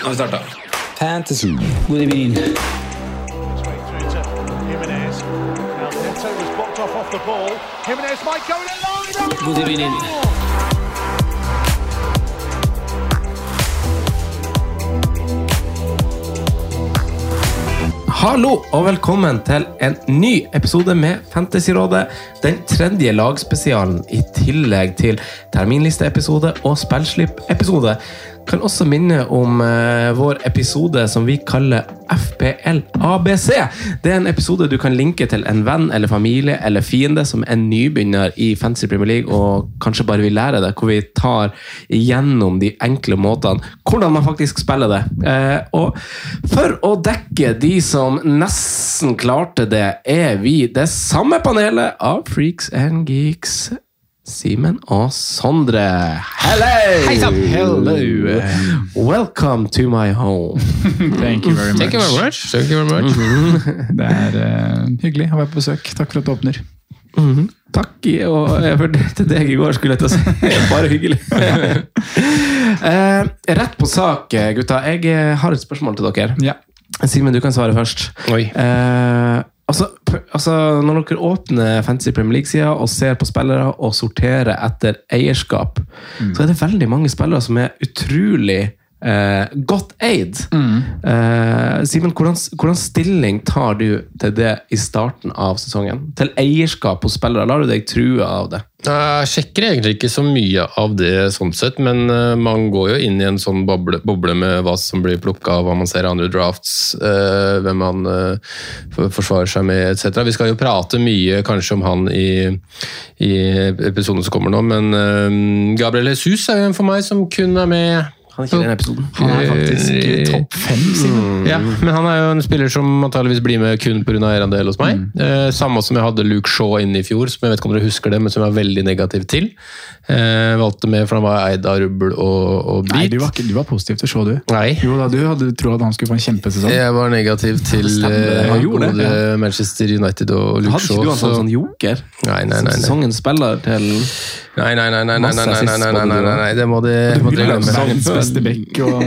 Nå har vi starta. Fantasy. God evening. God evening. Hallo og velkommen til en ny episode med Fantasyrådet. Den tredje lagspesialen i tillegg til terminlisteepisode og spillslipp-episode. Kan også minne om eh, vår episode som vi kaller FPL ABC. Det er en episode du kan linke til en venn eller familie eller fiende som er nybegynner i Fancy Premier League og kanskje bare vil lære det, hvor vi tar igjennom de enkle måtene hvordan man faktisk spiller det. Eh, og for å dekke de som nesten klarte det, er vi det samme panelet av freaks and geeks. Simen og Sondre. Hello! Hei sann! Hello! Welcome to my home. Thank you very much. Thank you very much. Thank you very much. Det er uh, hyggelig å være på besøk. Takk for at du åpner. Mhm. Takk, og jeg vurderte deg i går, skulle jeg til å si. Bare hyggelig. uh, rett på sak, gutta. Jeg eh, har et spørsmål til dere. Ja. Simen, du kan svare først. Oi. Eh, altså, når dere åpner Fantasy Premier League-sida og ser på spillere og sorterer etter eierskap, så er det veldig mange spillere som er utrolig eh, godt eid. Eh, Simen, hvordan, hvordan stilling tar du til det i starten av sesongen? Til eierskap hos spillere? Lar du deg true av det? Jeg sjekker egentlig ikke så mye av det, sånn sett, men eh, man går jo inn i en sånn boble, boble med hva som blir plukka, hva man ser i andre drafts, øh, hvem man øh, forsvarer seg med etc. Vi skal jo prate mye kanskje om han i, i episoden som kommer nå, men øh, Gabriel Jesus er jo en for meg som kun er med Han er ikke i den episoden. Han er faktisk Eh, topp fem, siden. Ja, men han er jo en spiller som antageligvis blir med kun pga. eierandel hos meg. Eh, samme som jeg hadde Luke Shaw inne i fjor, som jeg vet ikke om dere husker det, men som jeg var veldig negativ til. Eh, valgte med, for han var eid av rubbel og, og Nei, du var, ikke, du var positiv til Shaw, du. Nei. Jo da, du hadde trodd at han skulle få en kjempesesong. Jeg var negativ til eh, Han det, ja. Manchester United og Luke Shaw. Hadde Shaw. ikke du han som så- sånn joker? Nei, nei, nei. nei. Sesongens spiller til Nei, nei, nei, nei, nei, nei, nei, nei, nei, nei, nei, nei, nei, det må Du dere må jo glemme. verdens beste. Og,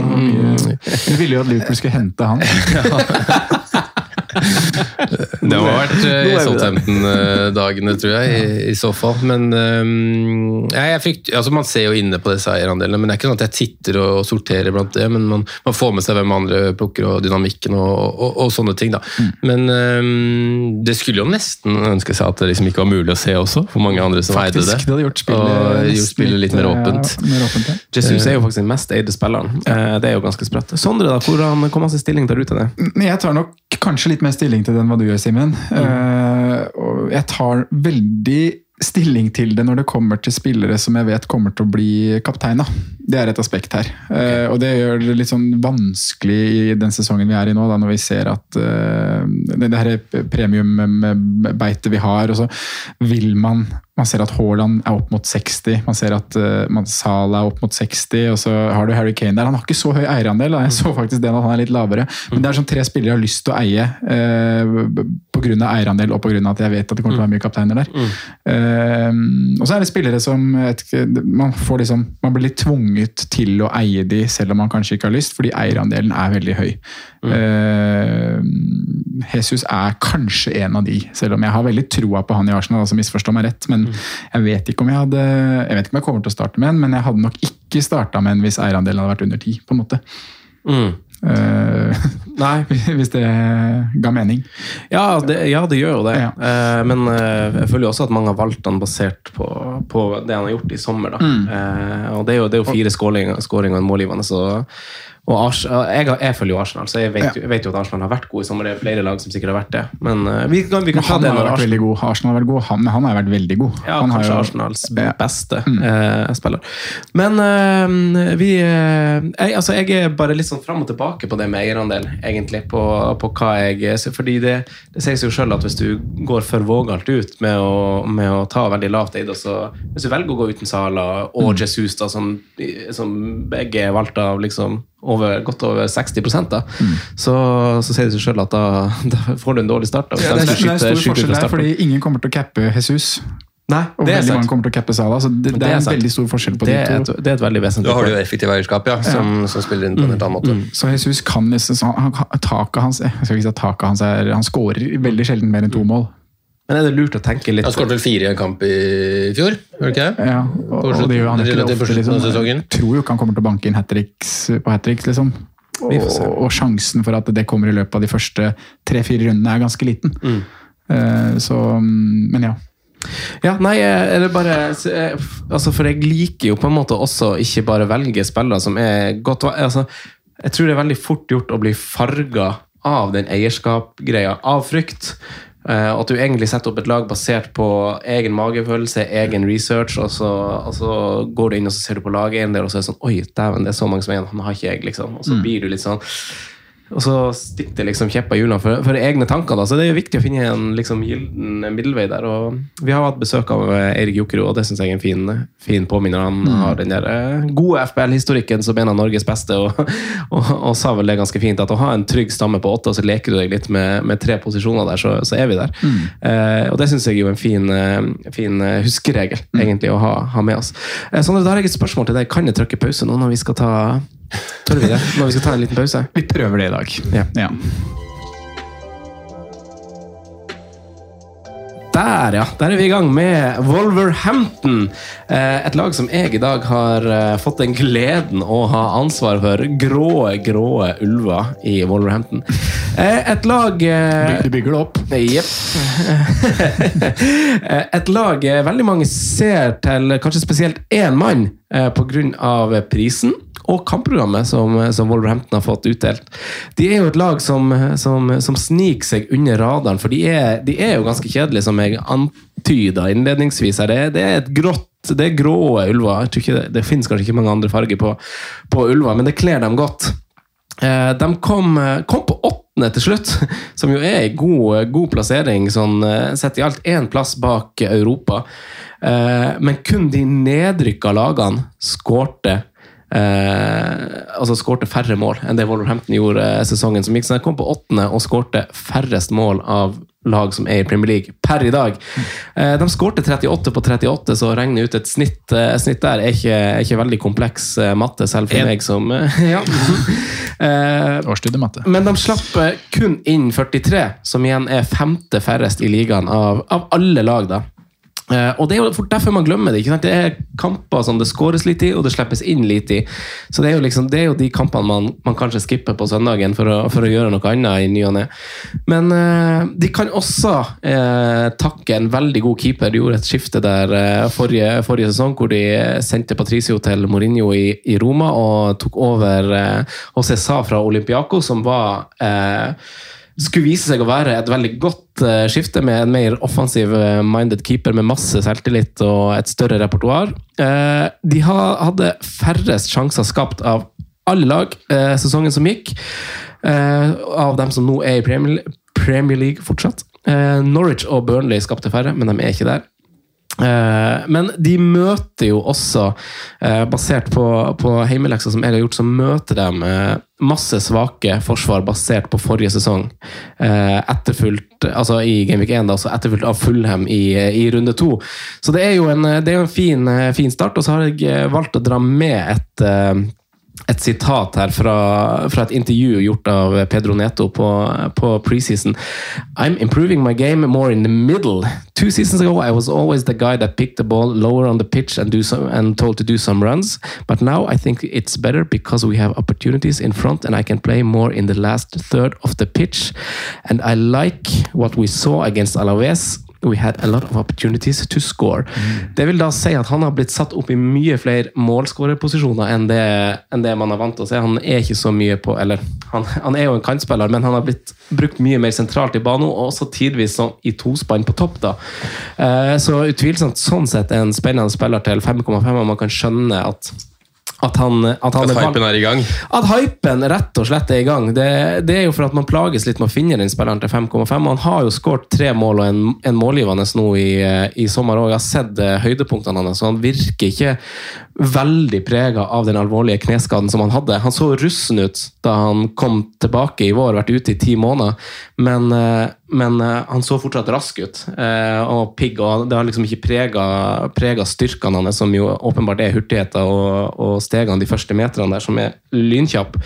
du ville jo at Liverpool skulle hente han. Det har vært i eh, er. Southampton-dagene, tror jeg, i, i så fall. Men um, jeg, jeg fikk, altså Man ser jo inne på disse eierandelene, men det er ikke sånn at jeg titter og, sorterer blant det. Men man, man får med seg hvem andre plukker, og dynamikken og, og, og sånne ting. da. Men um, det skulle jo nesten ønske seg at det liksom ikke var mulig å se også, for mange andre som eide det. Faktisk, det hadde gjort spillet, og gjort spillet litt mer åpent. åpent. Mer åpent ja. Jesus er jo faktisk den mest eide spilleren. Ja. Det er jo ganske sprøtt. Sondre, da, hvordan kom han seg stilling der ute? det? Jeg tar nok kanskje litt mer stilling til det enn hva du gjør, Simen. Mm. jeg tar veldig stilling til det når det kommer til spillere som jeg vet kommer til å bli kaptein. Da. Det er et aspekt her. Eh, og det gjør det litt sånn vanskelig i den sesongen vi er i nå, da, når vi ser at uh, det, det premiumbeitet vi har, og så vil man man ser at Haaland er opp mot 60, man ser at uh, Salah er opp mot 60, og så har du Harry Kane der. Han har ikke så høy eierandel, jeg så faktisk det at han er litt lavere. Men det er sånn tre spillere har lyst til å eie uh, pga. eierandel og pga. at jeg vet at det kommer til å være mye kapteiner der. Uh, og så er det spillere som ikke, man, får liksom, man blir litt tvunget til å eie de selv om man kanskje ikke har lyst, fordi eierandelen er veldig høy. Eh, Jesus er kanskje en av de, selv om jeg har veldig troa på han i Arsenal. altså misforstå meg rett, men jeg vet ikke om jeg hadde jeg vet ikke om jeg kommer til å starte med en, men jeg hadde nok ikke starta med en hvis eierandelen hadde vært under ti. på en måte. Mm. Uh, Nei. Hvis det ga mening. Ja, det, ja, det gjør jo det. Ja. Uh, men uh, jeg føler jo også at mange har valgt han basert på, på det han har gjort i sommer. Da. Mm. Og det er jo, det er jo fire skåringer og en målgivende, så og jeg, jeg følger jo Arsenal, så jeg vet, jo- jeg vet jo at Arsenal har vært gode i sommer. Det er flere lag som sikkert har vært det. Men uh, vi kan, vi kan Men han det har vært veldig god. Arsenal har vært god, han, han har vært veldig god. ja, han har kanskje jo- Arsenals Ja. beste eh, spiller. Men uh, vi jeg, altså, jeg er bare litt sånn fram og tilbake på det med eierandel, egentlig. På, på hva jeg. Fordi det, det sier seg jo sjøl at hvis du går for vågalt ut med å, med å ta veldig lavt eid, og så hvis du velger å gå uten Sala og Jesus, da, som, som begge er valgt av liksom over, godt over 60 da, så, så sier det seg sjøl at da, da får du en dårlig start. Da, hvis Ja, det, de er, det er stor forskjell der, starten. fordi ingen kommer til å cappe Jesus. Nei, Og det er veldig sant. mange kommer til å cappe Salah. Så det, det, Det er en sant. veldig stor forskjell på Det de er, et, to. det er et veldig vesentlig Da har du jo effektivt effektiv eierskap, ja, som, som spiller inn på en helt annen måte. Så Jesus kan nesten så han, han, Taket hans jeg skal ikke si at taket hans er, Han skårer veldig sjelden mer enn to mål. Men er det lurt å tenke litt Han skåret vel fire i en kamp i fjor? Ikke det? Ja, og, og det gjør han ikke ofte. Liksom. Jeg tror jo ikke han kommer til å banke inn hat tricks på hat tricks, liksom. Og, og sjansen for at det kommer i løpet av de første tre-fire rundene, er ganske liten. Mm. Uh, så, mm, men ja. Ja, nei, er det bare altså For jeg liker jo på en måte også ikke bare velge spillere som er godt altså, Jeg tror det er veldig fort gjort å bli farga av den eierskapsgreia, av frykt. Eh, at du egentlig setter opp et lag basert på egen magefølelse, egen research, og så, og så går du inn og så ser du på laget en del, og så er det sånn Oi, dæven, det er så mange som er igjen, han har ikke jeg, liksom. Og så blir du litt sånn og så stikker det liksom kjepper i hjulene for, for egne tanker. Da. Så det er jo viktig å finne en liksom, gylden middelvei der. Og vi har hatt besøk av eh, Eirik Jokerud, og det syns jeg er en fin, fin påminner. Han har den der eh, gode FBL-historikken som en av Norges beste, og, og, og sa vel det ganske fint, at å ha en trygg stamme på åtte, og så leker du deg litt med, med tre posisjoner der, så, så er vi der. Eh, og det syns jeg er jo en fin, eh, fin eh, huskeregel, egentlig, å ha, ha med oss. Eh, Sondre, da har jeg et spørsmål til deg. Kan jeg trykke pause nå når vi skal ta Tør vi det? Når vi skal ta en liten pause? Vi prøver det i dag. Ja. Ja. Der, ja. Der er vi i gang med Wolverhampton. Eh, Et lag som jeg i dag har eh, fått den gleden å ha ansvar for. Grå, grå ulver i Wolverhampton. Eh, Et lag Du bygger det opp. Jepp. Et lag veldig mange ser til kanskje spesielt én mann pga. prisen og kampprogrammet som, som Wolverhampton har fått utdelt. De er jo et lag som, som, som sniker seg under radaren, for de er, de er jo ganske kjedelige, som jeg antyda innledningsvis. Det, det er et grått det er grå ulver. Det, det finnes kanskje ikke mange andre farger på, på ulver, men det kler dem godt. Eh, De kom, kom på åttende til slutt, som jo er en god, god plassering, sånn, eh, sett i alt én plass bak Europa. Eh, Men kun de nedrykka lagene skårte altså skårte færre mål enn det Wolverhampton gjorde eh, sesongen som gikk. Så de kom på åttende og skårte færrest mål av lag som er i Premier League per i dag. Eh, De skårte 38 på 38, så å regne ut et snitt, eh, snitt der er ikke, er ikke veldig kompleks eh, matte, selv for En. meg som eh, ja. Eh, men de slapp eh, kun inn 43, som igjen er femte færrest i ligaen av, av alle lag. da. Eh, og Det er jo fort derfor man glemmer det. ikke sant? Det er kamper som det skåres litt i, og det slippes inn litt i. Så Det er jo liksom, det er jo de kampene man, man kanskje skipper på søndagen for å, for å gjøre noe annet i ny og ne. Men uh, de kan også uh, takke en veldig god keeper. De gjorde et skifte der forrige, forrige sesong, hvor de sendte Patricio til Mourinho i, i Roma og tok over José Sa fra Olympiaco, som var eh, skulle vise seg å være et veldig godt eh, skifte med en mer offensiv eh, minded keeper med masse selvtillit og et større repertoar. Eh, de ha, hadde færrest sjanser skapt av alle lag sesongen som gikk, av dem som nå er i Premier, League fortsatt. Norwich og Burnley skapte færre, men de er ikke der. Eh, Men de møter jo også, eh, basert på, på heimeleksa som jeg har gjort, så møter de eh, masse svake forsvar basert på forrige sesong. Etterfulgt altså i Gameweek 1, da, etterfulgt av Fulham i, i runde to. Så det er jo en, er en fin, fin start. Og så har jeg valgt å dra med et et sitat her fra, fra, et intervju gjort av Pedro Neto på, på preseason. I'm improving my game more in the middle. Two seasons ago I was always the guy that picked the ball lower on the pitch and, do some, and told to do some runs. But now I think it's better because we have opportunities in front and I can play more in the last third of the pitch. And I like what we saw against Alaves We had a lot of opportunities to score. Mm. Det vil da si at han har blitt satt opp i mye flere målskårerposisjoner enn, enn det, man er vant til å se. Han er ikke så mye på Eller han, han, er jo en kantspiller, men han har blitt brukt mye mer sentralt i banen, og også tidvis i tospann på topp. da. Eh, så utvilsomt sånn sett en spennende spiller til 5,5, og man kan skjønne at at, han, at, han at hypen er i gang? At hypen rett og slett er i gang. Det, det, er jo for at man plages litt med å finne den spilleren til 5,5. Han har jo skåret tre mål og en, en målgivende nå i, i sommer òg. Jeg har sett eh, høydepunktene hans, så han virker ikke veldig prega av den alvorlige kneskaden som han hadde. Han så russen ut da han kom tilbake i vår, vært ute i ti måneder, men, eh, men uh, han så fortsatt rask ut uh, og pigg. og Det har liksom ikke prega styrkene hans, som jo åpenbart er hurtigheter og, og stegene de første meterne der, som er lynkjapp.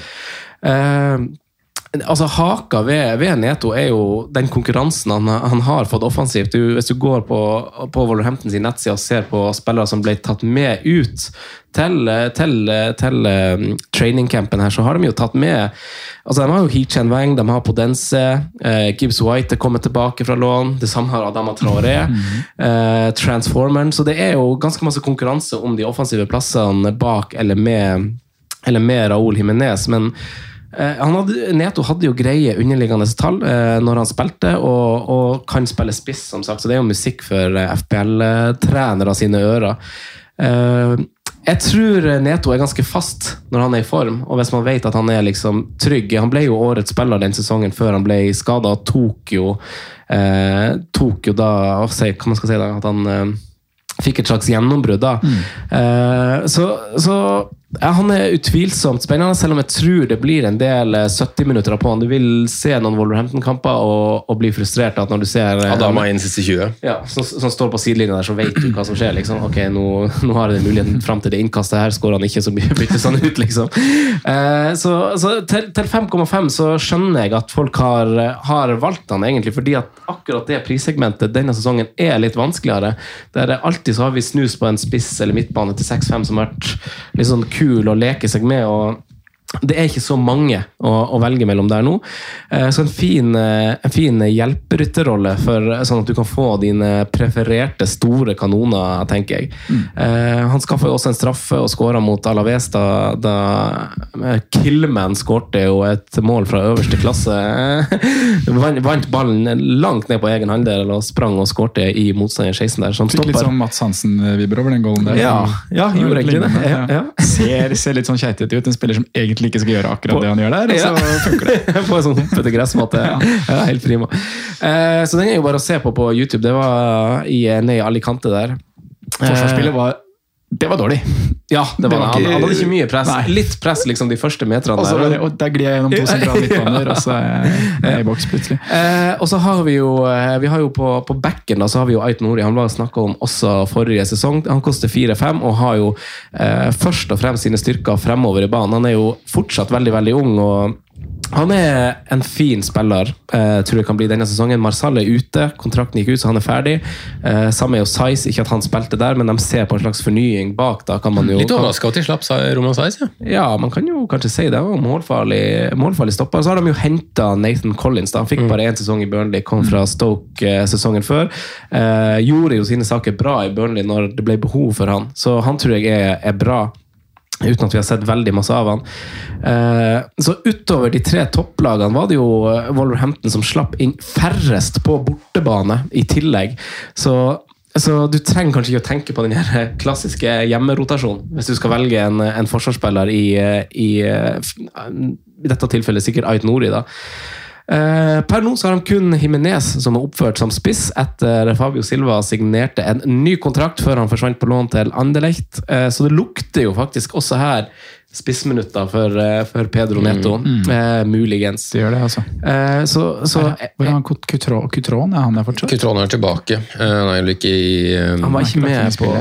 Altså Haka ved, ved, Neto er jo den konkurransen han, han har fått offensivt. Du, hvis du går på, på Wolverhampton sin nettside og ser på spillere som ble tatt med ut til, til, til um, trainingcampen her, så har de jo tatt med altså De har jo Heechen Wang, de har Podense, eh, Gibbs White er kommet tilbake fra lån. Det samme har Adama Traoré. eh, Transformeren. Så det er jo ganske masse konkurranse om de offensive plassene bak eller med, eller med Raúl Jiménez. men hadde, Neto hadde jo greie underliggende tall eh, når han spilte, og, og, kan spille spiss, som sagt. Så det er jo musikk for eh, FPL-trenere sine ører. Eh, jeg tror Neto er ganske fast når han er i form, og hvis man vet at han er liksom trygg Han ble jo årets spiller den sesongen før han ble skada, tok jo, eh, tok jo da Hva man skal si da, at han eh, fikk et slags gjennombrudd. da. Mm. så, så ja, Han er utvilsomt spennende, selv om jeg tror det blir en del 70-minutter eh, på han. Du vil se noen Wolverhampton-kamper og, og, bli frustrert at når du ser eh, Adama inn siste 20. Ja, som, som står på sidelinjen der, så vet du hva som skjer. liksom. Ok, Nå, nå har jeg muligheten fram til det innkastet her, skårer han ikke, så byttes han ut, liksom. Eh, så, så, til, til 5,5 så skjønner jeg at folk har, har, valgt han egentlig, fordi at akkurat det prissegmentet denne sesongen er litt vanskeligere. Der alltid så har vi snus på en spiss eller midtbane til 6-5 som har vært litt sånn kul å leke seg med. og det er ikke så mange å, å, velge mellom der nå. Eh, så en fin, eh, en fin hjelperytterrolle, for, sånn at du kan få dine prefererte store kanoner, tenker jeg. Mm. Eh, han skaffa også en straffe og skåra mot Alaves da, da Killman skårte jo et mål fra øverste klasse. Vant ballen langt ned på egen halvdel og sprang og skårte i motstander 16 der. Som litt sånn Mats Hansen-vibber over den goalen der. Ja, ja gjorde egentlig det. Ja, ja. Ser, ser, litt sånn keitete ut. En spiller som egentlig egentlig ikke skal gjøre akkurat på, det han gjør der, og så funker det. på en sånn humpete gressmatte. ja. ja. helt prima. Eh, så den er jo bare å se på på YouTube. Det var i, nede i Alicante der. Forsvarsspillet var det var dårlig. Ja, det var, det var han, han, hadde ikke mye press. Nei. Litt press liksom de første meterne. Også, der. Og der glir jeg gjennom to sentrale midtbaner, og så er jeg i boks plutselig. Eh, og så har vi jo eh, vi har jo på, på backen da, så har vi jo Ait Nori. Han var snakka om også forrige sesong. Han koster 4-5 og har jo eh, først og fremst sine styrker fremover i banen. Han er jo fortsatt veldig, veldig ung. og han er en fin spiller, Jeg tror jeg kan bli denne sesongen. Marsal er ute, kontrakten gikk ut, så han er ferdig. Eh, samme er jo Size, ikke at han spilte der, men de ser på en slags fornying bak. da kan man jo... Litt overraska at de slapp Roman Size, ja. ja. man kan jo kanskje si det. Målfarlig, målfarlig stopper. Så har de jo henta Nathan Collins. da, Han fikk mm. bare én sesong i Burnley, kom fra Stoke eh, sesongen før. Eh, gjorde jo sine saker bra i Burnley når det ble behov for han, så han tror jeg er, er bra. Uten at vi har sett veldig masse av han. Eh, så utover de tre topplagene var det jo eh, Wolverhampton som slapp inn færrest på bortebane i tillegg. Så, så du trenger kanskje ikke å tenke på den klassiske hjemmerotasjonen hvis du skal velge en, en forsvarsspiller i, eh, i, i dette tilfellet sikkert Ait Nori. da. Eh, per nå så har de kun Himinez som er oppført som spiss etter Fabio Silva signerte en ny kontrakt før han forsvant på lån til Anderlecht. Eh, så det lukter jo faktisk også her spissminutter for, eh, for Pedro Neto. Eh, muligens. Det gjør det, altså. Eh, så, så Hvor er han Kutron? Er han der fortsatt? Kutron er tilbake. Eh, Han er jo ikke i Han var ikke med på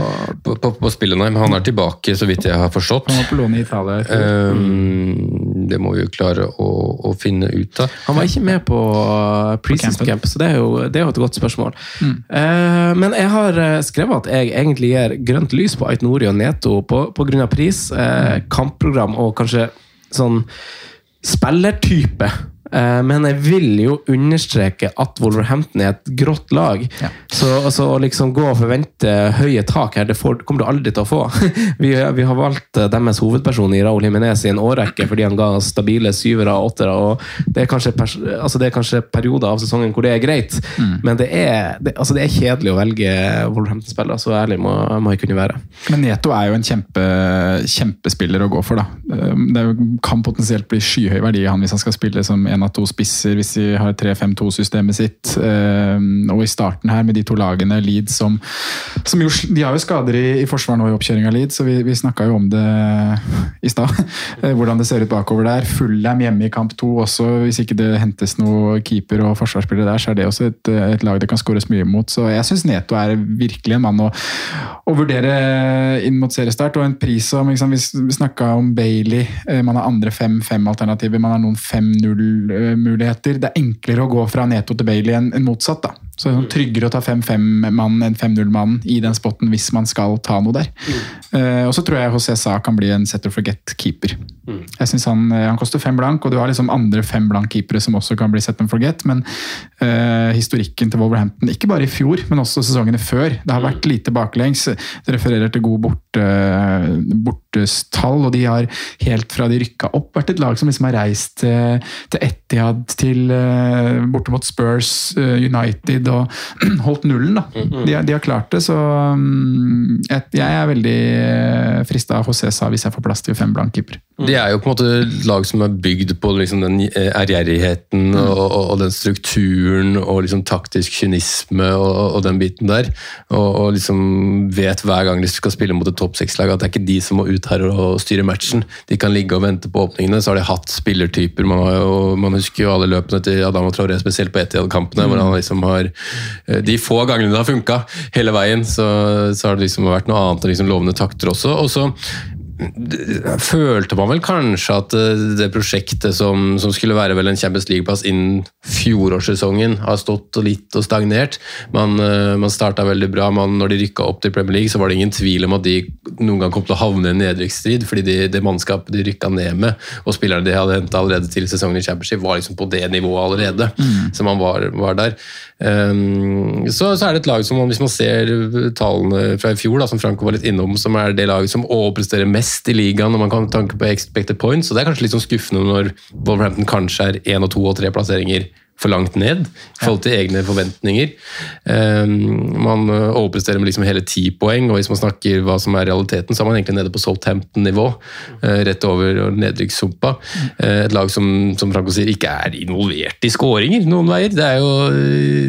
på, på, på spillet, nei, men han er tilbake, så vidt jeg har forstått. Han var på lån i Italia. Um, det må vi jo klare å, å finne ut av. Han var ikke med på preseason camp, så det er jo, det er jo et godt spørsmål. Eh, men jeg har eh, skrevet at jeg egentlig gir grønt lys på Aitnori og Neto på, på grunn av pris, uh, kampprogram og kanskje sånn spillertype. Eh, Men jeg vil jo understreke at Wolverhampton er et grått lag. Så altså, å liksom gå og forvente høye tak her, det får, kommer du aldri til å få. Vi, vi har valgt eh, deres hovedperson i Raúl Jiménez i en årrekke fordi han ga stabile syvere og åttere. og Det er kanskje, altså, det er kanskje perioder av sesongen hvor det er greit, men det er, det, altså, det er kjedelig å velge Wolverhampton-spillere. Så ærlig må, må jeg kunne være. Men Neto er jo en kjempe, kjempespiller å gå for. da. Det er kan potensielt bli skyhøy verdi han hvis han skal spille som en av to spisser, hvis de har 3-5-2-systemet sitt. Eh, Og i starten her, med de to lagene, Leeds som, som jo, De har jo skader i, i forsvar nå i oppkjøring av Leeds, så vi, vi snakka jo om det i stad. eh, Hvordan det ser ut bakover der. Fullham hjemme i kamp to også, hvis ikke det hentes noe keeper og forsvarsspillere der, så er det også et, et lag det kan skåres mye mot. Så jeg syns Neto er virkelig en mann å, å vurdere inn mot seriestart. Og en pris som liksom, Vi snakka om Bailey, eh, man har andre 5-5-alternativer, man har noen 5-0-muligheter. Det er enklere å gå fra Neto til Bailey enn motsatt. da. Så det er sånn tryggere å ta 5-5-mann enn 5-0-mann i den spotten hvis man skal ta noe der. Eh, og så tror jeg HCSA Sa kan bli en set or forget-keeper. Jeg synes han, eh, han koster fem blank, og du har liksom andre fem blank-keepere som også kan bli set and forget, men uh, historikken til Wolverhampton, ikke bare i fjor, men også sesongene før, det har vært lite baklengs. Det refererer til god borte, bortestall, og de har helt fra de rykka opp vært et lag som liksom har reist til, til Etihad, til eh, borte mot Spurs, eh, United og holdt nullen. da. De, har- de har klart det, så mm, jeg, er veldig frista av Josesa hvis jeg får plass til fem blank keeper. De er jo på en måte lag som er bygd på liksom den eh, ærgjerrigheten og, og, og den strukturen og liksom taktisk kynisme og, og den biten der. Og, og liksom vet hver gang de skal spille mot et topp seks-lag at det er ikke de som må ut her og styre matchen. De kan ligge og vente på åpningene. Så har de hatt spillertyper. Man, jo, man husker jo alle løpene til Adama Traoré, spesielt på Etihad-kampene, hvor han liksom har eh, De få gangene det har funka hele veien, så, så har det liksom vært noe annet enn liksom lovende takter også. Og så følte man vel kanskje at eh, det prosjektet som, som skulle være vel en Champions League-plass innen fjorårssesongen, har stått litt og stagnert. Man, eh, man starta veldig bra. Man, når de rykka opp til Premier League, så var det ingen tvil om at de noen gang kom til å havne i en nedrykksstrid, fordi de, det mannskapet de rykka ned med, og spillerne de hadde henta allerede til sesongen i Championship, var liksom på det nivået allerede. Så man var, var der. Um, så, så er det et lag som, hvis man ser tallene fra i fjor, da, som Franco var litt innom, som er det laget som overpresterer mest i ligaen når man kan tanke på expected points. og det er kanskje litt sånn skuffende når Wolverhampton kanskje er én og to og tre plasseringer for langt ned i forhold til egne forventninger. Um, man uh, overpresterer med liksom hele ti poeng, og hvis man snakker hva som er realiteten, så er man egentlig nede på Southampton-nivå, uh, rett over nedrykkssumpa. Uh, et lag som, som Franco sier, ikke er involvert i skåringer noen veier. Det er jo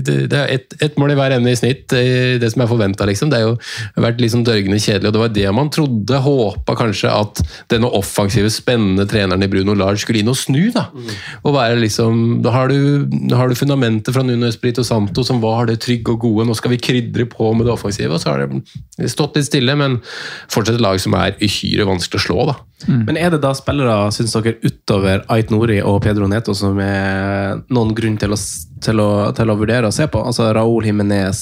det, er ett et mål i hver ende i snitt, det som er forventa, liksom. Det har jo vært liksom dørgende kjedelig, og det var det man trodde, håpa kanskje, at denne offensive, spennende treneren i Bruno Lars skulle inn og snu, da. Og være liksom Da har du har du fundamentet fra Nuno Espirito Santo som var det trygge og gode. Nå skal vi krydre på med det offensive. Og så har det stått litt stille, men fortsatt et lag som er uhyre vanskelig å slå. da. Men er det da spillere, syns dere, utover Ait Nori og Pedro Neto som er noen grunn til å, til å, til å vurdere å se på? Altså Raúl Jiménez,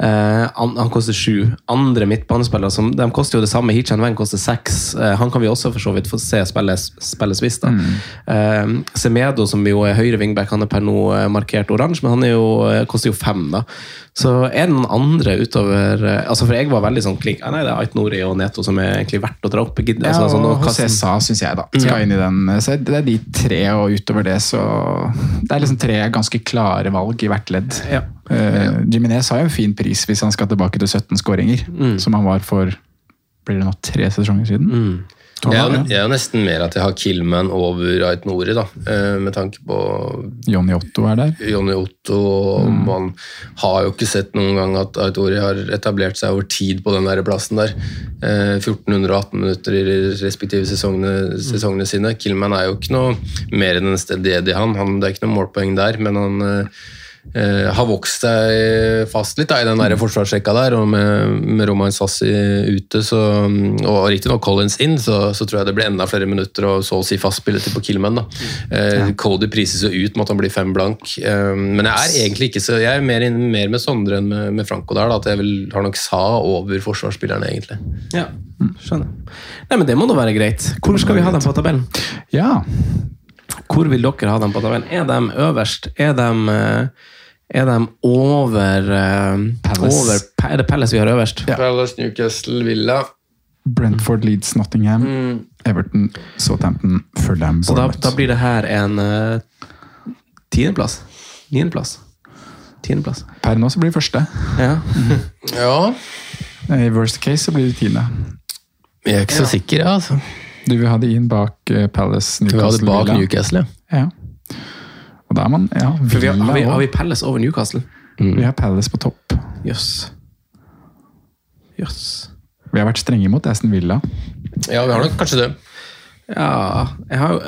eh, han, han koster sju. Andre midtbanespillere som, de koster jo det samme. Hichan Weng koster seks. Eh, han kan vi også for så vidt få se spilles, spilles visst. da. Eh, Semedo, som jo er høyre wingback, han er per nå eh, markert oransje, men han jo, eh, koster jo fem. da. Så er det noen andre utover eh, altså For jeg var veldig sånn klink. Ah, nei, det er Ait Nori og Neto som er egentlig verdt å dra opp. Gid- Ja, altså, sånn, og og José kaste- Sa, syns jeg, da. Skal inn i den. Så det er de tre, og utover det så Det er liksom tre ganske klare valg i hvert ledd. Ja. Uh, Jiminez har jo en fin pris hvis han skal tilbake til 17 skåringer, som han var for blir det nå tre sesonger siden. Jeg er, jeg er jo nesten mer at jeg har Killman over Ait Nori, da. eh, Med tanke på Johnny Otto er der. Jonny Otto, og man har jo ikke sett noen gang at Ait Nori har etablert seg over tid på den der plassen der. Eh, 1418 minutter i de respektive sesongene, sesongene sine. Killman er jo ikke noe mer enn en steady han. han. Det er ikke noe målpoeng der, men han eh, har vokst seg fast litt da, i den der forsvarsrekka der, og med, med Romain Sassi ute, så, og riktignok Collins inn, så, så tror jeg det blir enda flere minutter og så å si fast spilletid på Killman. Da. Eh, Cody prises jo ut med at han blir fem blank, eh, men jeg er egentlig ikke så Jeg er mer, mer med Sondre enn med, med Franco der, da, at jeg vil, har nok Sa over forsvarsspillerne, egentlig. Ja, skjønner. Nei, men Det må da være greit. Hvor skal vi ha dem på tabellen? Ja. Hvor vil dere ha dem på tabellen? Er de øverst? Er de, eh, er de over, eh, Palace. over Er det Palace vi har øverst? Palace, Newcastle, Villa Brentford, Leeds, Nottingham, Everton, Southampton, Fulham, Så da, da blir det her en uh, tiendeplass? Niendeplass? Tiendeplass? Per nå så blir det første. Ja. Ja, I worst case så blir det tiende. jeg er ikke så sikker, jeg, altså. Du vil ha de inn bak eh, Palace, Vi har det Newcastle, bak Villa. Newcastle, ja. Ja. Og da er man ja, For vi har, har, vi, har vi. Palace over Newcastle? Vi har Palace på topp. Jøss. Jøss. Vi har vært strenge mot Aston Villa. Ja, vi har nok kanskje det. Ja, jeg har jo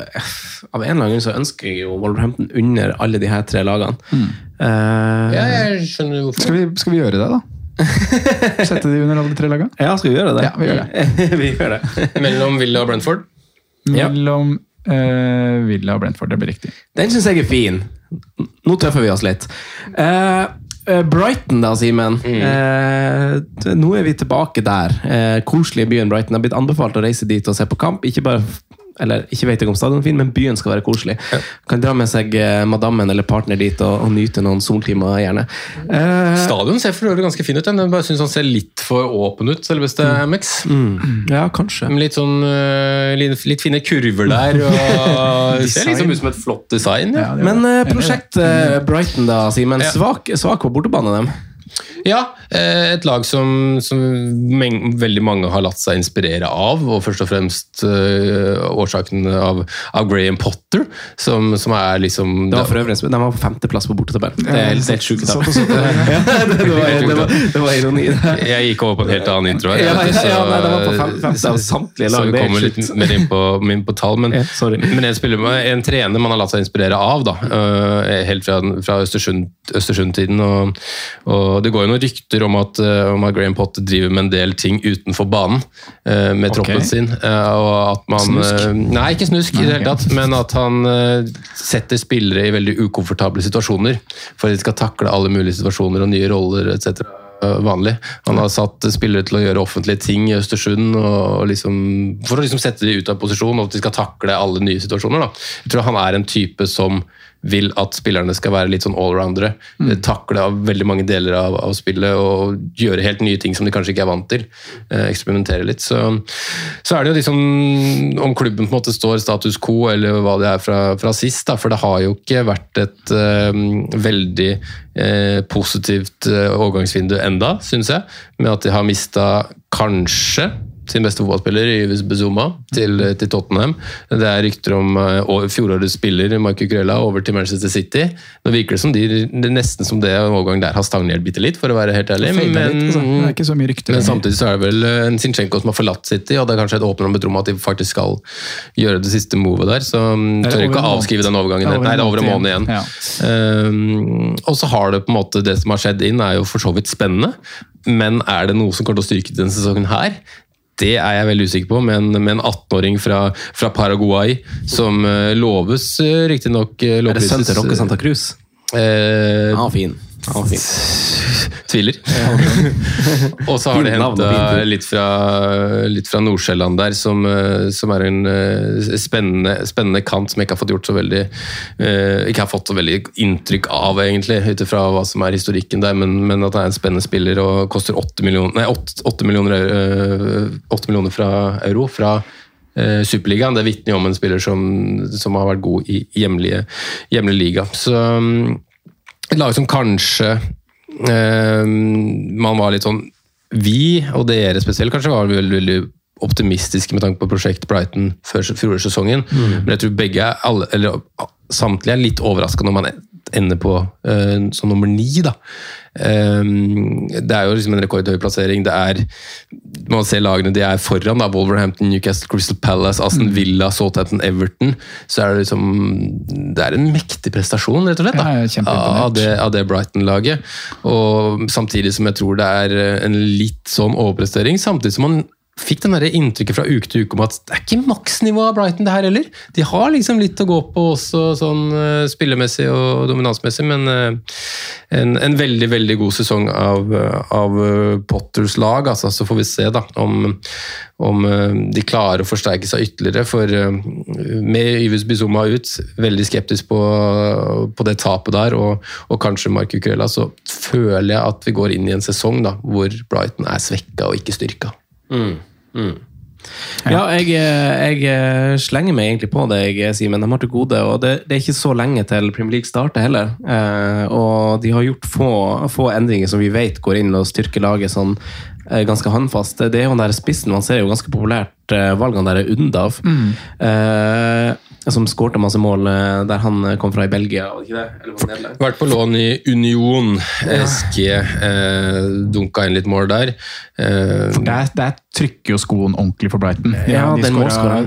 Av en eller annen grunn så ønsker jeg jo Wolverhampton under alle de her tre lagene. Eh, Ja, jeg skjønner hvorfor. Skal vi, skal vi gjøre det, da? Sette de under alle tre lagene? ja, skal vi gjøre det? Ja, vi gjør det. vi gjør det. Mellom Villa og Brentford. Mellom uh, Villa og Brentford. Det blir riktig. Den syns jeg er fin. Nå tøffer vi oss litt. Eh, eh, Brighton, da, Simen. Eh, nå er vi tilbake der. Eh, koselige byen Brighton. Har blitt anbefalt å reise dit og se på kamp. Ikke bare eller ikke vet jeg om stadion er fin, men byen skal være koselig. Kan dra med seg eh, madammen eller partner dit og, og nyte noen soltimer, gjerne. Eh, Stadion ser for øvrig ganske fin ut. Jeg bare synes han ser litt for åpen ut, selveste Amex. ja, kanskje. Litt sånn øh, litt, litt fine kurver der. Og ser liksom ut som et flott design. Ja, Ja, Men eh, prosjekt eh, Brighton, da, Simen. Ja. Svak, svak på bortebane, dem. Ja eh, et lag som, som veldig mange har latt seg inspirere av, og først og fremst øh, årsaken av, av Graham Potter, som, som er liksom Det var for øvrig, De var på femteplass på bortetabellen. Det er helt, sjukt. det, det, var, det, var, det var ironi. Jeg gikk over på en helt annen intro her. Ja, ja, ja, nei, det var på fem- femte av samtlige lag, Så vi det er kommer litt mer inn på, inn på tall. Men, Ja, sorry. men en, spiller, en trener man har latt seg inspirere av, da, øh, helt fra, fra Østersund- Østersund-tiden. og, og Det går jo noen rykter om at, øh, om at Graham Potter driver med en del ting utenfor banen øh, med okay. troppen sin. øh, og at man, Snusk? Nei, ikke snusk i det hele tatt, men at han setter spillere i veldig ukomfortable situasjoner for at de skal takle alle mulige situasjoner og nye roller etc vanlig. Han har satt spillere til å gjøre offentlige ting i Østersund og liksom, for å liksom sette de ut av posisjon og at de skal takle alle nye situasjoner. Da. Jeg tror han er en type som vil at spillerne skal være litt sånn allroundere. Mm. Takle av veldig mange deler av, av spillet og gjøre helt nye ting som de kanskje ikke er vant til. Eh, eksperimentere litt. Så, så er det jo liksom om klubben på en måte står status quo, eller hva det er fra, fra sist. Da, for det har jo ikke vært et eh, veldig eh, positivt eh, overgangsvindu enda, syns jeg. Med at de har mista kanskje sin beste fotballspiller, Yves Bezuma, til, til Tottenham. Det er rykter om uh, fjorårets spiller, Michael Grella, over til Manchester City. Nå virker det som de, det er nesten som det overgang der har stagnert bitte litt, for å være helt ærlig. Men, litt, altså. Men samtidig så er det vel en Zinchenko som har forlatt City, og det er kanskje et åpner om at de faktisk skal gjøre det siste movet der. Så mm, tør ikke å avskrive den overgangen. Det over Nei, det er over en måned igjen. Ja. Um, og så har det på en måte det som har skjedd inn, er jo for så vidt spennende. Men er det noe som kommer til å styrke denne sesongen her? Det er jeg veldig usikker på, med en, med en 18-åring fra, fra Paraguay som uh, loves uh, riktignok uh, Er det sønnen til Rocke Santa Cruz? Eh, ah, fin. Han. Tviler. og så har de Fint henta litt litt fra Nordsjælland der, som, eh, som er en eh, spennende, spennende kant som jeg ikke har fått gjort så veldig eh, Ikke har fått så veldig inntrykk av, egentlig, ut ifra hva som er historikken der, men, men at det er en spennende spiller og koster 8 millioner, nei, 8, 8 millioner, eh, 8 millioner fra euro. fra Superligaen. Det vitner jo om en spiller som, som har vært god i hjemlige, hjemlig liga. Så mm, et lag som kanskje eh, man var litt sånn Vi, og dere spesielt, kanskje var veldig, veldig optimistiske med tanke på prosjekt Brighton før fjorårssesongen. Men jeg tror begge alle, eller samtlige er litt overraska når man ender på eh, som nummer ni. da. Um, det er jo liksom en rekordhøy plassering. Det er Man ser lagene de er foran. da, Wolverhampton, Newcastle, Crystal Palace, Aston Villa, Southampton, Everton. Så er det liksom Det er en mektig prestasjon, rett og slett, da, Ja, av det, det Brighton-laget. Og samtidig som jeg tror det er en litt sånn overprestering, samtidig som man fikk den der inntrykket fra uke til uke om at det er ikke maksnivået av Brighton, det her heller. De har liksom litt å gå på også sånn eh, spillemessig og dominansmessig, men eh, en, en veldig, veldig god sesong av, eh, av Potters lag. Altså, så får vi se da om, om de klarer å forsterke seg ytterligere. For med Yves Bizuma ut, veldig skeptisk på, på det tapet der, og, og kanskje Mark Ukrella, så føler jeg at vi går inn i en sesong da, hvor Brighton er svekka og ikke styrka. Ja, jeg, jeg eh, slenger meg egentlig på deg, Simen. De har til gode, og det, det er ikke så lenge til Premier League starter heller. Eh, og de har gjort få, få endringer som vi vet går inn og styrker laget sånn eh, ganske håndfast. Det er jo den der spissen man ser er jo ganske populært, eh, valgene der er Undav. Eh, som skårte masse mål eh, der han kom fra i Belgia? Vært på lån i Union. SG eh, dunka inn litt mål der. Eh, Der, der trykker jo skoen ordentlig for Brighton. Ja, de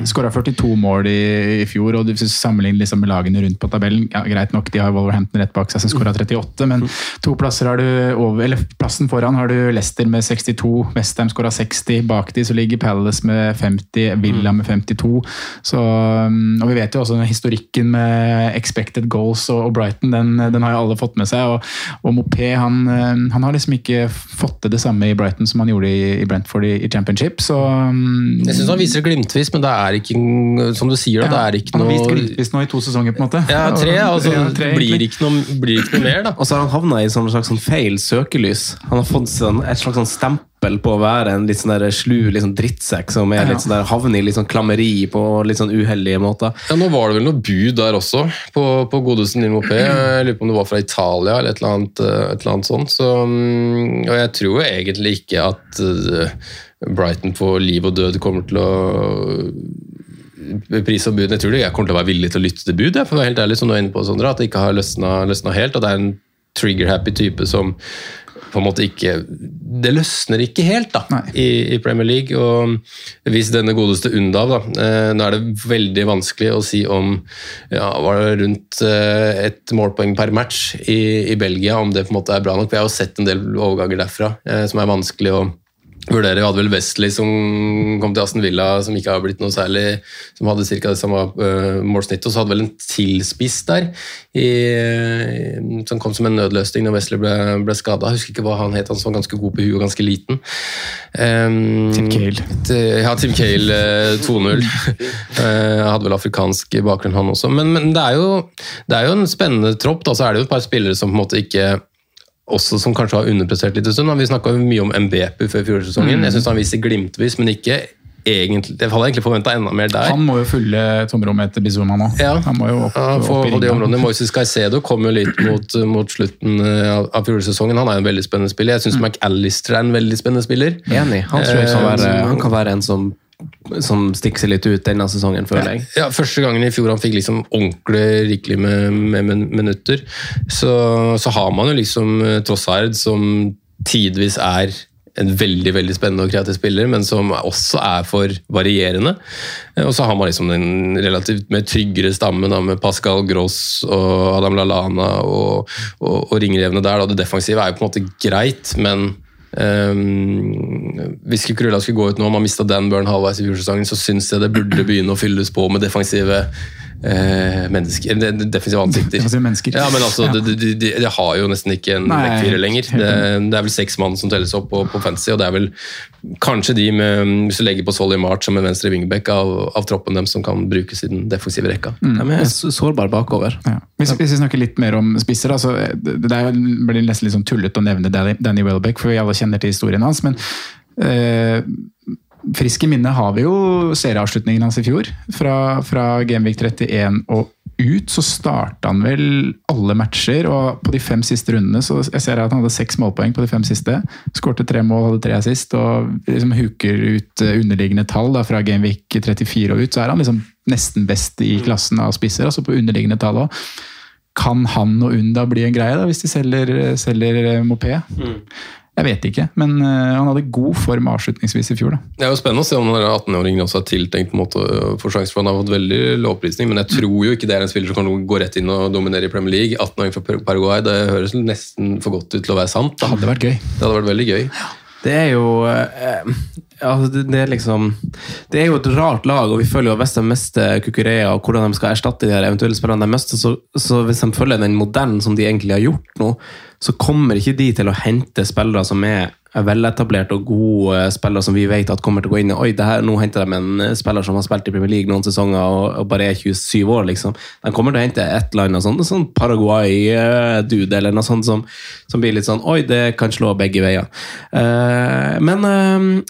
skåra- 42 mål i, i fjor, og hvis du sammenligner liksom med lagene rundt på tabellen ja, Greit nok, de har Wolverhampton rett bak seg som skåra 38, men to plasser har du over, eller plassen foran har du Leicester med 62, Westham skåra 60, bak de så ligger Palace med 50, Villa med 52. Så, um, og vi vet jo også historikken med expected goals og, og Brighton, den, den har jo alle fått med seg. Og, og Mopé han, um, han har liksom ikke fått til det samme i Brighton som han gjorde i, i Brentford i, i championship. Så um, jeg syns han viser det glimtvis, men det er ikke som du sier, da, det er ikke han har vist glimtvis nå i to sesonger, på en måte. ja, tre, altså, Ja, tre, blir ikke, noe, blir ikke noe mer, da. Og så har han havna i en slags sånn feil søkelys. Han har fått sånn, et slags sånn stempel på å være en litt sånn der slu sånn drittsekk som er litt sånn der, havner i litt sånn klammeri på litt sånn uheldige måter. Ja, Nå var det vel noe bud der også, på, på Godesen din Mopé. Jeg lurer på om det var fra Italia eller et eller annet, eh, et eller annet sånt. Så, mm, og jeg tror jo egentlig ikke at eh, Brighton på liv og død kommer til å pris og bud. Jeg tror det jeg kommer til å være villig til å lytte til bud, for å være helt ærlig, som du er inne på, Sondre, at det ikke har løsna, løsna helt. og det er en trigger-happy type som på en måte ikke Det løsner ikke helt da, i, i Premier League. og Hvis denne godeste Undav da, eh, Nå er det veldig vanskelig å si om ja, var det rundt eh, et målpoeng per match i, i Belgia, om det på en måte er bra nok. Vi har jo sett en del overganger derfra eh, som er vanskelig å vurdere. Vi hadde vel Wesley som kom til Aston Villa, som ikke har blitt noe særlig Som hadde ca. det samme uh, målsnittet. Og så hadde vel en tilspiss der, i, eh, som kom som en nødløsning når Wesley ble, ble skada. Husker ikke hva han het, han som var ganske god på huet og ganske liten. Um, Tim Cale. Ja, Tim Cale eh, 2-0. uh, hadde vel afrikansk bakgrunn, han også. Men, men det, er jo, det er jo en spennende tropp. Da, så er det jo et par spillere som på en måte ikke også som kanskje har underprestert litt en stund. Vi snakka mye om MBP før fjorårssesongen. Mm. Jeg syns han viser glimtvis, men ikke egentlig Jeg hadde egentlig forventa enda mer der. Han må jo fylle tomrommet etter Bizuma nå. Ja. Han må jo opp, Ja, opp i de områdene. Moises Caicedo kom jo litt mot, mot slutten eh, av, av fjorårssesongen. Han er en veldig spennende spiller. Jeg syns Mm. McAllister er en veldig spennende spiller. Enig. Han tror jeg kan Eh, være, han kan være en som, som stikker seg litt ut denne sesongen, føler jeg. Ja, Første gangen i fjor han fikk liksom ordentlig rikelig med, med med minutter, så, så har man jo liksom eh, Trossard som tidvis er en veldig veldig spennende og kreativ spiller, men som også er for varierende. Eh, Og så har man liksom den relativt mer tryggere stammen da, med Pascal Gross og Adam Lallana og, og, og ringrevene der. Da. Det defensive er jo på en måte greit, men Um, hvis Kukurella skulle gå ut nå, man mista Dan Burn halvveis i fjorsesongen, så syns jeg det burde begynne å fylles på med defensive eh, mennesker, de- de- defensive ansikter. Defensive mennesker. Ja, men altså, Ja. De, de, de, de har jo nesten ikke en backfire lenger. Det, det er vel seks mann som telles opp på, på fantasy, og det er vel kanskje de med Hvis du legger på Solly March som en venstre wingback av, av troppen dem som kan brukes i den defensive rekka. Mm. Ja, er så- bakover. Ja. Hvis, hvis vi snakker litt mer om spisser, da, så det, det jo- blir nesten litt sånn tullete å nevne Danny, Welbeck, for vi alle kjenner til historien hans. Men eh, frisk i minne har vi jo serieavslutningen hans i fjor. Fra, fra Genvik 31 og ut, så starta han vel alle matcher. Og på de fem siste rundene så jeg ser at han hadde seks målpoeng på de fem siste. Skårte tre mål, hadde tre assist, og liksom huker ut eh, underliggende tall da, fra Genvik 34 og ut. Så er han liksom nesten best i klassen av spisser, altså på underliggende tall òg. Kan han og Unda bli en greie da, hvis de selger, selger moped? Mopé? Jeg vet ikke, men uh, han hadde god form avslutningsvis i fjor. da. Det er jo spennende å se om den 18-åringen også er tiltenkt på en måte for få sjanse, for han har fått veldig lovprisning, men jeg tror jo ikke det er en spiller som kan gå rett inn og dominere i Premier League. 18-åring fra Paraguay, det høres nesten for godt ut til å være sant. Da. Det hadde vært gøy. Det hadde vært veldig gøy. Det er jo eh, altså det, det, er liksom Det er jo et rart lag, og vi føler jo hvis de mister Kukureya og hvordan de skal erstatte de her eventuelle spillerne de mister, så, så hvis de følger den modellen som de egentlig har gjort nå, så kommer ikke de til å hente spillere som er veletablert og gode spillere som vi vet at kommer til å gå inn i Oi, det her, nå henter de en spiller som har spilt i Premier League noen sesonger og, og bare er 27 år, liksom. De kommer til å hente et eller annet sånn, sånn Paraguay-dude eller noe sånt som, som, blir litt sånn Oi, det kan slå begge veier. Uh, men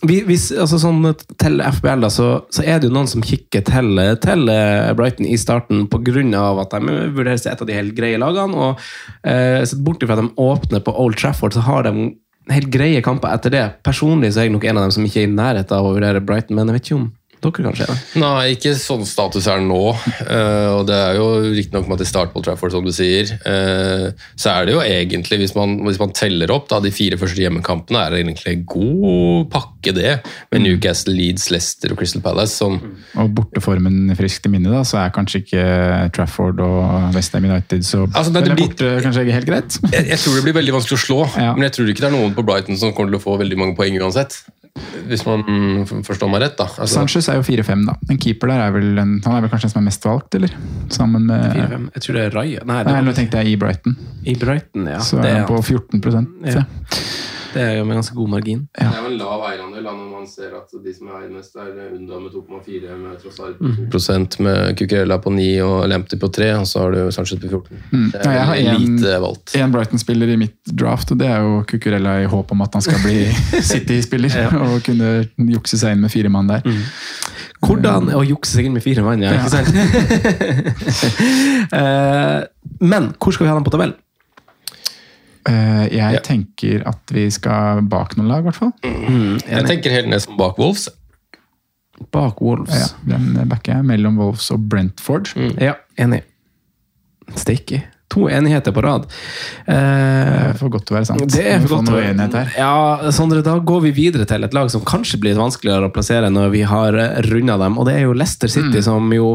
vi, vi, altså sånn, til FBL da, så, så, er det jo noen som kikker til, til Brighton i starten pga. at de vurderes et av de helt greie lagene. og uh, Sett bort ifra at de åpner på Old Trafford, så har de helt greie kamper etter det. Personlig så er jeg nok en av dem som ikke er i nærheten av å vurdere Brighton, men jeg vet ikke om dere kanskje? Nei, ikke sånn status er nå. Uh, og det er jo riktignok med at de starter på Trafford, som du sier. Uh, så er det jo egentlig, hvis man, hvis man teller opp da, de fire første hjemmekampene, er det egentlig en god pakke, det. Med mm. Newcastle, Leeds, Leicester og Crystal Palace. Som og borteformen friskt i minne, da, så er kanskje ikke Trafford og Westham United så altså, nei, det blir, borte kanskje ikke helt greit? jeg, jeg, tror det blir veldig vanskelig å slå, ja. men jeg tror ikke det er noen på Brighton som kommer til å få veldig mange poeng uansett. Hvis man forstår meg rett, da. Altså, Sanchez er jo 4-5, da. En keeper der er vel en, han er vel kanskje den som er mest valgt, eller? Sammen med 4, Jeg tror det er Raja. Nei, det Nei, nå tenkte jeg i Brighton. I Brighton, ja. Så er han på 14 ja. Det er jo med ganske god margin. Ja. Det er jo en lav eierandel når man ser at de som er eier mest, er Unda med 2,4, med tross alt mm. prosent med Cucurella på 9 og Lempty på 3, og så har du Sanchez på 14. Mm. Det er ja, jeg har lite valgt. En Brighton-spiller i mitt draft, og det er jo Cucurella i håp om at han skal bli City-spiller ja. og kunne jukse seg inn med fire mann der. Mm. Hvordan Å jukse seg inn med fire mann, ja. Ikke sant? uh, men hvor skal vi ha dem på tabellen? Uh, jeg ja. tenker at vi skal bak noen lag, i hvert fall. Mm, jeg tenker helt ned som bak Wolves. Bak Wolves. Ja, den backer jeg mellom Wolves og Brentford. Mm. Ja, enig. Sticky to enigheter på rad. Eh, det for godt til å være sant. Det er for godt til å være enighet her. Ja, Sondre, Da går vi videre til et lag som kanskje blir vanskeligere å plassere når vi har eh, runda dem. og Det er jo Leicester City, mm. som jo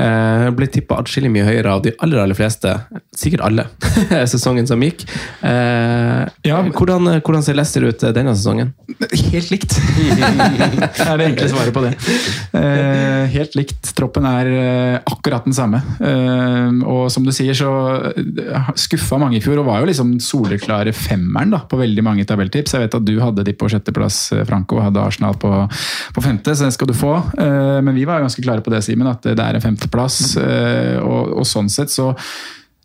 eh, ble tippa atskillig mye høyere av de aller aller fleste, sikkert alle, sesongen som gikk. Eh, ja. hvordan, hvordan, ser Leicester ut denne sesongen? Helt likt. det er det enkle svaret på det. Eh, helt likt. Troppen er eh, akkurat den samme. og som du sier, så skuffa mange i fjor, og var jo liksom soleklare femmeren da, på veldig mange tabelltips. Jeg vet at du hadde de på sjetteplass, eh, Franco, og hadde Arsenal på, på, femte, så den skal du få. Eh, men vi var ganske klare på det, Simen, at det er en femteplass. Eh, og, og sånn sett så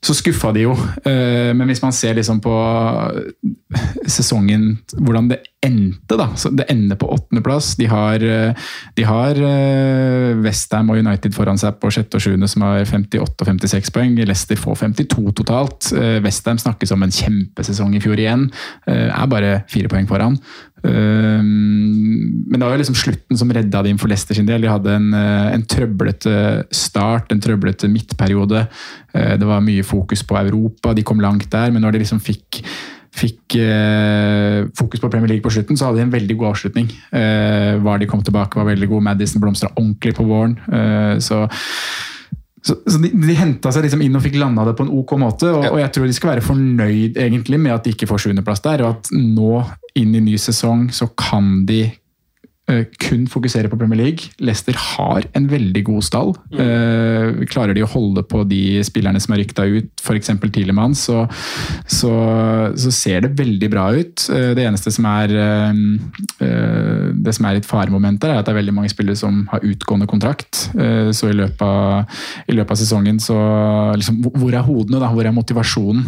så skuffa de jo. Men hvis man ser liksom på sesongen, hvordan det endte, da. Så det ender på åttendeplass. De har, eh, de har eh, Westham og United foran seg på sjette og sjuende, som har 58 og 56 poeng. Leicester får 52 totalt. Eh, Westham snakkes om en kjempesesong i fjor igjen. Er bare fire poeng foran. Men det var jo liksom slutten som redda dem for Leicester sin del. De hadde en, en trøblete start, en trøblete midtperiode. Det var mye fokus på Europa, de kom langt der. Men når de liksom fikk fikk eh, fokus på Premier League på slutten, så hadde de en veldig god avslutning. Eh, var de kom tilbake, var veldig god. Madison blomstra ordentlig på våren. Eh, så, så, så, de, de henta seg liksom inn og fikk landa det på en ok måte. Og, ja. og, jeg tror de skal være fornøyd egentlig med at de ikke får sjuendeplass der. Og at nå, inn i ny sesong, så kan de kun fokusere på Premier League. Leicester har en veldig god stall. Mm. Klarer de å holde på de spillerne som er rykta ut, f.eks. Tilemann, så, så, så, ser det veldig bra ut. Eh, det eneste som er det som er et faremoment er at det er veldig mange spillere som har utgående kontrakt. Så i løpet av, i løpet av sesongen så liksom, Hvor er hodene, da? Hvor er motivasjonen?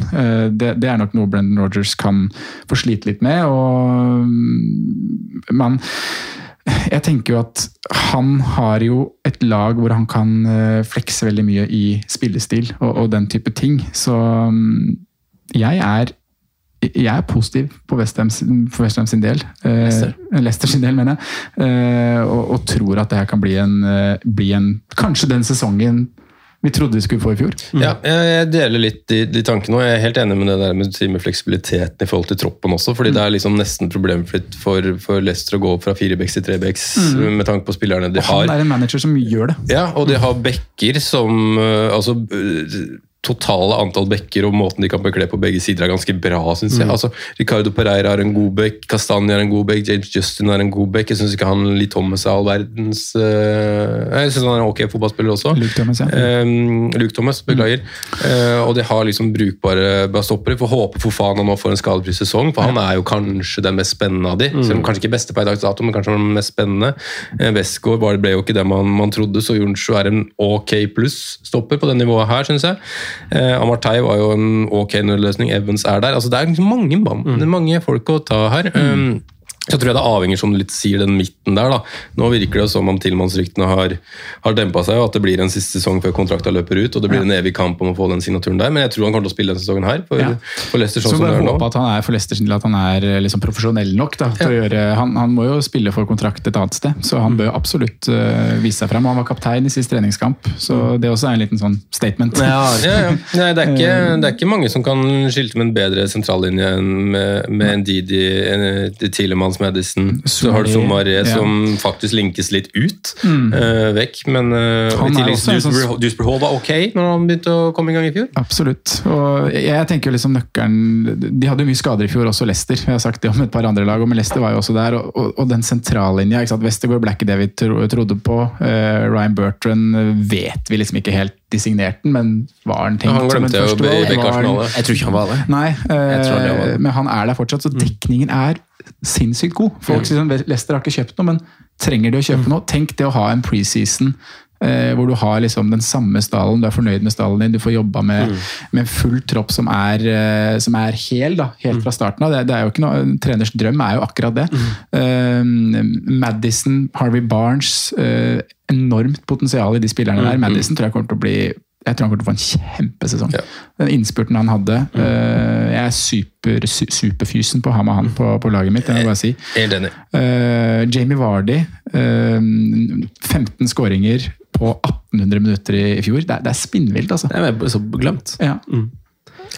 Det, det er nok noe Brendan Rogers kan få slite litt med. og man jeg tenker jo at han har jo et lag hvor han kan eh, flekse veldig mye i spillestil og, og den type ting. Så mm, jeg er jeg er positiv på Westham sin del. Eh, Leicester sin del, mener jeg. Eh, og, og, tror at det her kan bli en, bli en Kanskje den sesongen vi trodde vi skulle få i fjor. Mm. Ja, jeg deler litt de, de tankene, og jeg er helt enig med det der med, med fleksibiliteten i forhold til troppen også. fordi mm. det er liksom nesten problemfritt for, for Leicester å gå fra firebacks til trebacks mm. med tanke på spillerne de og har. Han er en manager som gjør det. Ja, og de har backer som altså totale antall bekker og måten de kan bekle på begge sider, er ganske bra, Synes jeg. Mm. Altså, Ricardo Pereira har en god bekk, Kastanje har en god bekk, James Justin har en god bekk. Jeg syns ikke han Lee Thomas er all verdens uh, Jeg syns han er en ok fotballspiller også. Luke Thomas, ja. Um, Luke Thomas, beklager. Mm. Uh, og de har liksom brukbare stoppere. Får håpe for faen han nå får en skadefri sesong, for han er jo kanskje den mest spennende av de. Mm. Selv kanskje ikke beste per dags dato, men kanskje den mest spennende. Uh, Westgård ble jo ikke det man, man trodde, så Jonsju er en ok pluss-stopper på det nivået her, syns jeg. Eh, Amartey var jo en ok nødløsning. Evans er der. altså Det er mange, mm. mange folk å ta her. Mm. Um, så tror jeg det avhenger, som du litt sier, den midten der. da. Nå virker det som om tilmannsryktene har, har dempa seg, og at det blir en siste sesong før kontrakta løper ut. og Det blir ja. en evig kamp om å få den signaturen der, men jeg tror han kommer til å spille denne sesongen her. for, ja. for Leicester sånn Så bare håpe at han er for Leicester at han er liksom profesjonell nok. da, til ja. å gjøre, han, han, må jo spille for kontrakt et annet sted, så han bør absolutt uh, vise seg frem. Han var kaptein i sist treningskamp, så det også er en liten sånn statement. Ja, Nei, det, er ikke, eh. det, er ikke, mange som kan skilte med en bedre sentrallinje enn med, med en Didi, en Tilemann Hans Madison, så har du Somaré ja. som faktisk linkes litt ut, mm. uh, vekk. Men uh, i tillegg sånn... Dusper Hall var ok når han begynte å komme i gang i fjor. Absolutt. Og jeg tenker jo liksom nøkkelen De hadde jo mye skader i fjor, også Leicester. Jeg har sagt det om et par andre lag, men Leicester var jo også der. Og, og, og den sentrallinja. Westergård Black David trodde på. Uh, Ryan Bertrand vet vi liksom ikke helt de signerte den, men var han tenkt han som en førstevalg? Jeg tror ikke han var det. Nei, uh, men han er der fortsatt, så mm. dekningen er sinnssykt god. Folk sier sånn, Leicester har ikke kjøpt noe, men trenger de å kjøpe mm. noe? Tenk det å ha en preseason eh, hvor du har liksom den samme stallen, du er fornøyd med stallen din, du får jobba med, mm. med, en full tropp som er, eh, som er hel, da, helt mm. fra starten av. Det, det, er jo ikke noe, en Treners drøm er jo akkurat det. Mm. Uh, Madison, Harvey Barnes, uh, enormt potensial i de spillerne der. Mm. Madison tror jeg kommer til å bli jeg tror han kommer til å få en kjempesesong. Ja. Den innspurten han hadde mm. uh, Jeg er super, su superfysen på å ha med han på, på laget mitt. det må jeg bare si. Helt enig. Uh, Jamie Vardy, uh, eh, 15 skåringer på 1800 minutter i, i fjor. Det det er spinnvilt, altså. Det er så glemt. Ja. Mm.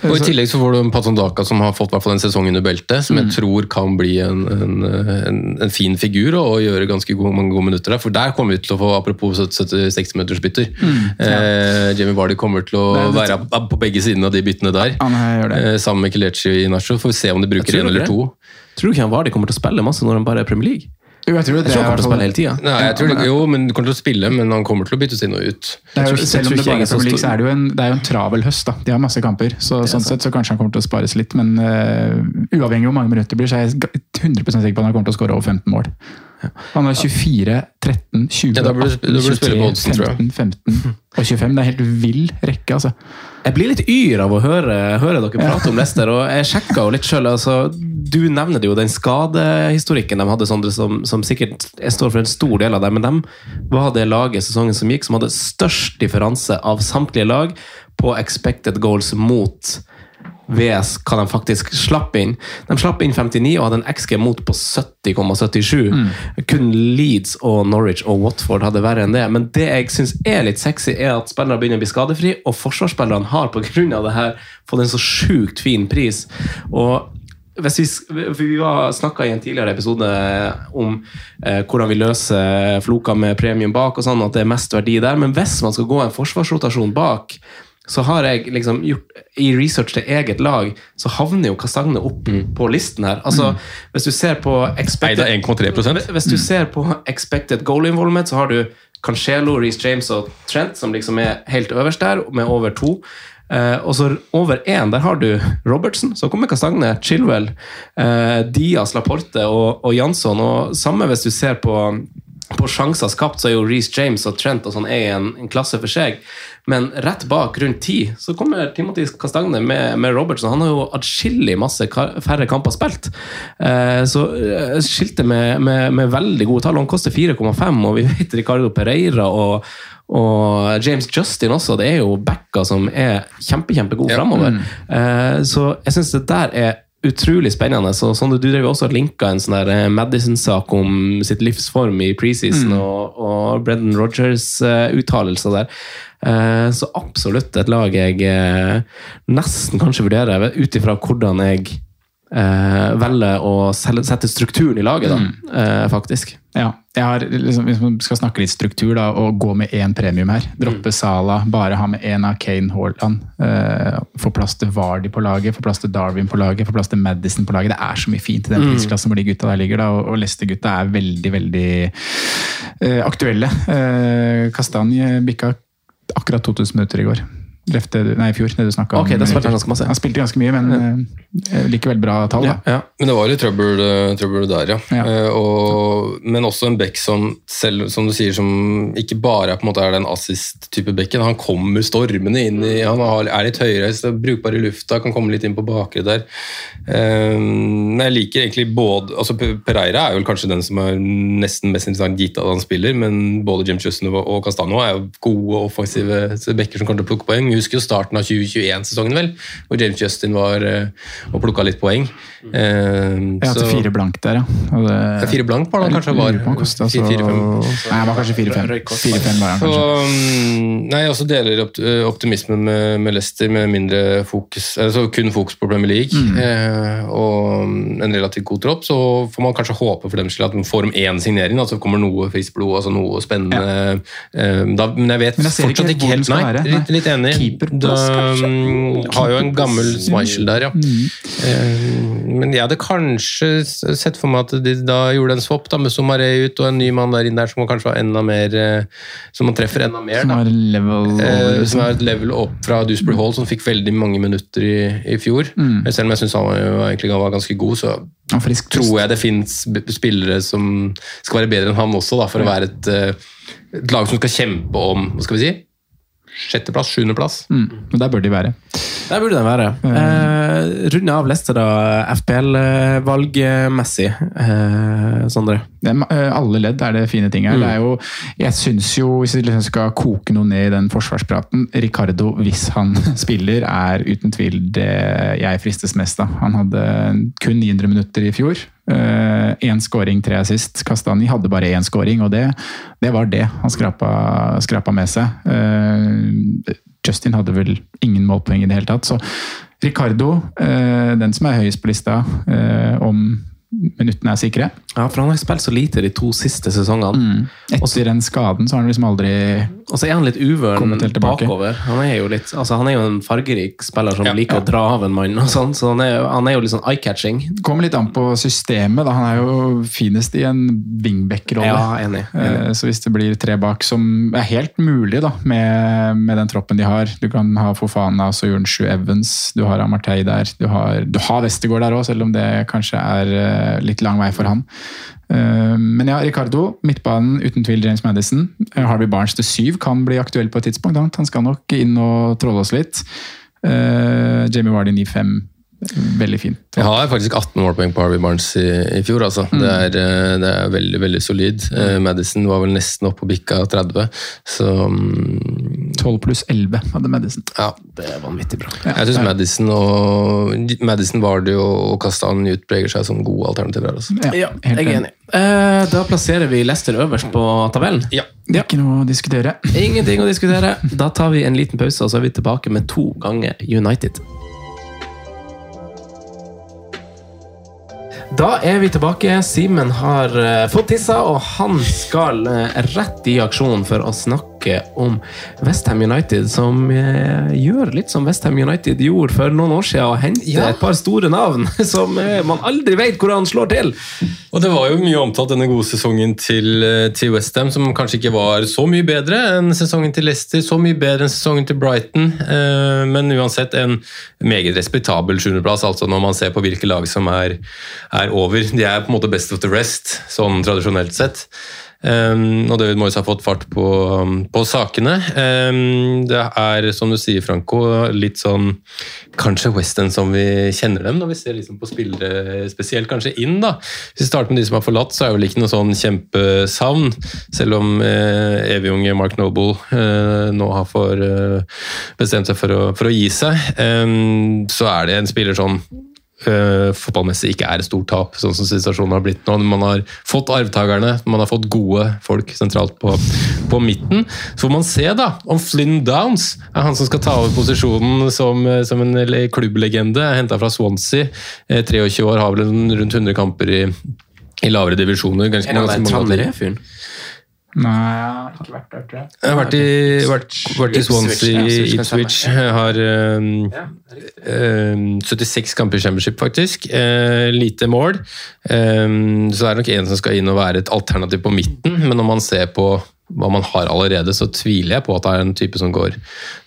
Og I tillegg så får du Patondaka som har fått hvert fall en sesong under beltet, som jeg mm. tror kan bli en, en, en, en fin figur og, og gjøre ganske gode, mange gode minutter der. For der kommer vi til å få, apropos 60 minutters bytter mm, ja. eh, Jamie Vardy kommer til å være på begge sidene av de byttene der. Eh, sammen med Kelechi i Nacho. Får vi se om de bruker en eller to. Tror du ikke han Vardy kommer til å spille masse når han bare er Premier League? Jo, jeg tror det, jeg tror han kommer til å spille hele tida. Nei, jeg tror det, jo, men du kommer til å spille, men han kommer til å byttes inn og ut. Det er jo, selv om det bare er Premier League, så er det jo en, det jo en travel høst. da. De har masse kamper. så Sånn sett så kanskje han kommer til å spares litt. Men uh, uavhengig av hvor mange minutter det blir, så er jeg 100 sikker på at han kommer til å skåre over 15 mål. Han er 24, 13, 20, ja, 18, 23, 15, 15 og 25. Det er helt vill rekke, altså. Jeg blir litt yr av å høre, høre dere prate om Leicester, og jeg sjekka jo litt sjøl. Altså, du nevner jo den skadehistorikken de hadde, Sondre, som, som, sikkert jeg står for en stor del av det. Men de var det laget sesongen som gikk, som hadde størst differanse av samtlige lag på expected goals mot VS hva de faktisk slapp inn. De slapp inn 59 og hadde en XG mot på 70,77. Mm. Kun Leeds og Norwich og Watford hadde verre enn det. Men det jeg syns er litt sexy, er at spillere begynner å bli skadefri, og forsvarsspillerne har pga. det her fått en så sjukt fin pris. Og hvis vi, vi snakka i en tidligere episode om eh, hvordan vi løser floka med premium bak, og sånn, at det er mest verdi der. Men hvis man skal gå en forsvarsrotasjon bak, så har jeg liksom gjort I research til eget lag, så havner jo Kastagne opp mm. på listen her. Altså, mm. Hvis du ser på expected, Hvis du mm. ser på expected goal involvement, så har du Cancelo, Reece James og Trent, som liksom er helt øverst der, med over to. Uh, og så over én, der har du Robertson, så kommer Kastagne, Chilwell, uh, Diaz, Laporte og, og Jansson. Og samme hvis du ser på på sjanser skapt, så er jo Reece James og Trent og sånn er en, en klasse for seg. Men rett bak, rundt ti, så kommer Timothy Castagne med, med Robertson. Han har jo atskillig masse færre kamper spilt. Eh, så eh, skilte med, med, med veldig gode tall. Han koster 4,5, og vi vet Ricardo Pereira og og James Justin også. Det er jo backer som er kjempe, kjempegode Ja. fremover. Mm. Eh, så jeg syns det der er utrolig spennende. Så, sånn, du drev jo også og linka en sånn der eh, Madison-sak om sitt livsform i preseason, Mm. og, og Brendan Rogers-uttalelser der. Eh, så absolutt et lag jeg eh, nesten kanskje vurderer, ut ifra hvordan jeg eh, velger å sette strukturen i laget, da, Mm. eh, faktisk. Ja, jeg har, liksom, Hvis man skal snakke litt struktur, da, og gå med én premium her. Droppe Sala, bare ha med én av Kane Haaland. Eh, få plass til Vardy på laget, få plass til Darwin på laget, få plass til Madison på laget. Det er så mye fint i den Mm. prisklassen hvor de gutta der ligger. da, Og, og Leicester-gutta er veldig, veldig eh, aktuelle. Eh, Kastanje bikka akkurat 2000 minutter i går. Ref nei, i fjor, det du snakket om. Ok, spilte han ganske masse. Han spilte ganske mye, men ja. likevel bra tall. da. Men det var litt trøbbel, eh, trøbbel der, ja. Ja. Eh, og, men også en back som, selv, som du sier, som ikke bare er, er den assist-type bekken. Han kommer stormende inn i Han er litt høyreist, brukbar i lufta, kan komme litt inn på bakre der. Eh, jeg liker egentlig både altså Pereira er vel kanskje den som er nesten mest interessant gitt at han spiller, men både Jim og og Castano er jo gode offensive bekker som kommer til å plukke poeng. Vi husker jo starten av 2021-sesongen, vel, hvor James Justin var eh, og plukka litt poeng. Uh, Jeg hadde fire blank der, ja. Og det, Ja, fire blank var det kanskje var. Kostet, altså- Fire- fire-fem. Nei, han var kanskje fire-fem. Så, kanskje. mm, nei, jeg også deler opt optimismen med, med Leicester, med mindre fokus, altså kun fokus på Premier League Mm. eh, og en relativt god tropp. Så får man kanskje håpe for dem selv at de får om én signering, at så kommer noe friskt blod, altså noe spennende. Eh, da, men jeg vet Men jeg ikke fortsatt ikke helt Nei, litt, litt enig. Keeperplass, Da, kanskje? mm, har jo en gammel Schmeichel der, ja. Mm. Eh, men jeg hadde kanskje sett for meg at de da gjorde en swap da, med Somaré ut og en ny mann der inne der som kanskje var enda mer eh, Som man treffer enda mer. Som er, level. Eh, liksom. som er et level opp fra Dusbury Hall, som fikk veldig mange minutter i, i fjor. Mm. Eh, Selv om jeg syns han var, egentlig var ganske god, så frisk, tror jeg det fins spillere som skal være bedre enn han også, da, for å være et, eh, et lag som skal kjempe om hva skal vi si, sjetteplass, sjuendeplass. Mm. Der bør de være. Der burde den være. Eh, runde av Leicester, da, FPL-valgmessig. Eh, Sondre? Eh, alle ledd er det fine ting her. Mm. Det jo, jeg syns jo, hvis vi liksom skal koke noe ned i den forsvarspraten Ricardo, hvis han spiller, er uten tvil det jeg fristes mest av. Han hadde kun 900 minutter i fjor. Én scoring, tre assist. Kastani hadde bare én scoring, og det, det var det han skrapa, skrapa med seg. Uh, Justin hadde vel ingen målpoeng i det hele tatt. Så Ricardo, uh, den som er høyest på lista, eh, om minuttene er sikre. Ja, for han har spilt så lite de to siste sesongene. Mm. Etter den skaden så har han liksom aldri Og så er han litt uvøren bakover. Han er jo litt, altså han er jo en fargerik spiller som Ja. liker å dra av en mann, og sånn, så han er, han er jo litt sånn eye-catching. Kommer litt an på systemet. da Han er jo finest i en wingback-rolle. Ja, enig. enig. Eh, Så hvis det blir tre bak, som er helt mulig da, med, med den troppen de har Du kan ha Fofana og Soyunshu Evans, du har Amartey der, du har, du har Westergård der òg, selv om det kanskje er eh, litt lang vei for han. Eh, Men ja, Ricardo, midtbanen uten tvil James Madison. Eh, Harvey Barnes til syv kan bli aktuell på et tidspunkt. Han skal nok inn og trolle oss litt. Eh, Jamie Wardy 9-5, veldig fint. Jeg har faktisk 18 målpoeng på Harvey Barnes i, i fjor. Altså. Mm. Det, er, eh, det er veldig veldig solid. Mm. Madison var vel nesten oppe på bikka 30, så mm, 12 pluss 11 hadde Madison. ja. Det er vanvittig bra. Jeg syns Madison og Madison Vardy og Kastan utpreger seg som gode alternativer. her, Altså. Ja, helt jeg er enig. Eh, da plasserer vi Lester øverst på tabellen. Ja. Ikke noe å diskutere. Ingenting å diskutere. Da tar vi en liten pause, og så er vi tilbake med to ganger United. Da er vi tilbake. Simen har eh, fått tissa, og han skal eh, rett i aksjon for å snakke om Westham United, som eh, gjør litt som Westham United gjorde for noen år siden, og henter Ja. et par store navn som eh, man aldri vet hvor han slår til. Og det var jo mye omtalt denne gode sesongen til, eh, til Westham, som kanskje ikke var så mye bedre enn sesongen til Leicester, så mye bedre enn sesongen til Brighton, eh, men uansett en meget respektabel sjuendeplass, altså når man ser på hvilke lag som er, er over. De er på en måte best of the rest, sånn tradisjonelt sett. Um, og David Moyes har fått fart på, um, på sakene. Um, det er, som du sier, Franco, litt sånn Kanskje Western som vi kjenner dem, når vi ser liksom på spillere spesielt kanskje inn. da. Hvis vi starter med de som har forlatt, så er det vel ikke noe sånn kjempesavn. Selv om eh, evig Mark Noble eh, nå har for, eh, bestemt seg for å, for å gi seg, um, så er det en spiller sånn uh, fotballmessig ikke er et stort tap, sånn som situasjonen har blitt nå. Man har fått arvtakerne, man har fått gode folk sentralt på, på midten. Så får man se da, om Flynn Downs er han som skal ta over posisjonen som, som en klubblegende. Henta fra Swansea, 23 eh, år, har vel rundt 100 kamper i, i lavere divisjoner. Ganske, ganske mange. Nei, jeg har ikke vært der, tror jeg. Jeg har vært i, vært, vært i Swansea, Ipswich. Jeg har um, um, 76 kamper i Championship, faktisk. Uh, lite mål. Um, så det er nok en som skal inn og være et alternativ på midten, men når man ser på hva man har allerede, så tviler jeg på at det er en type som går,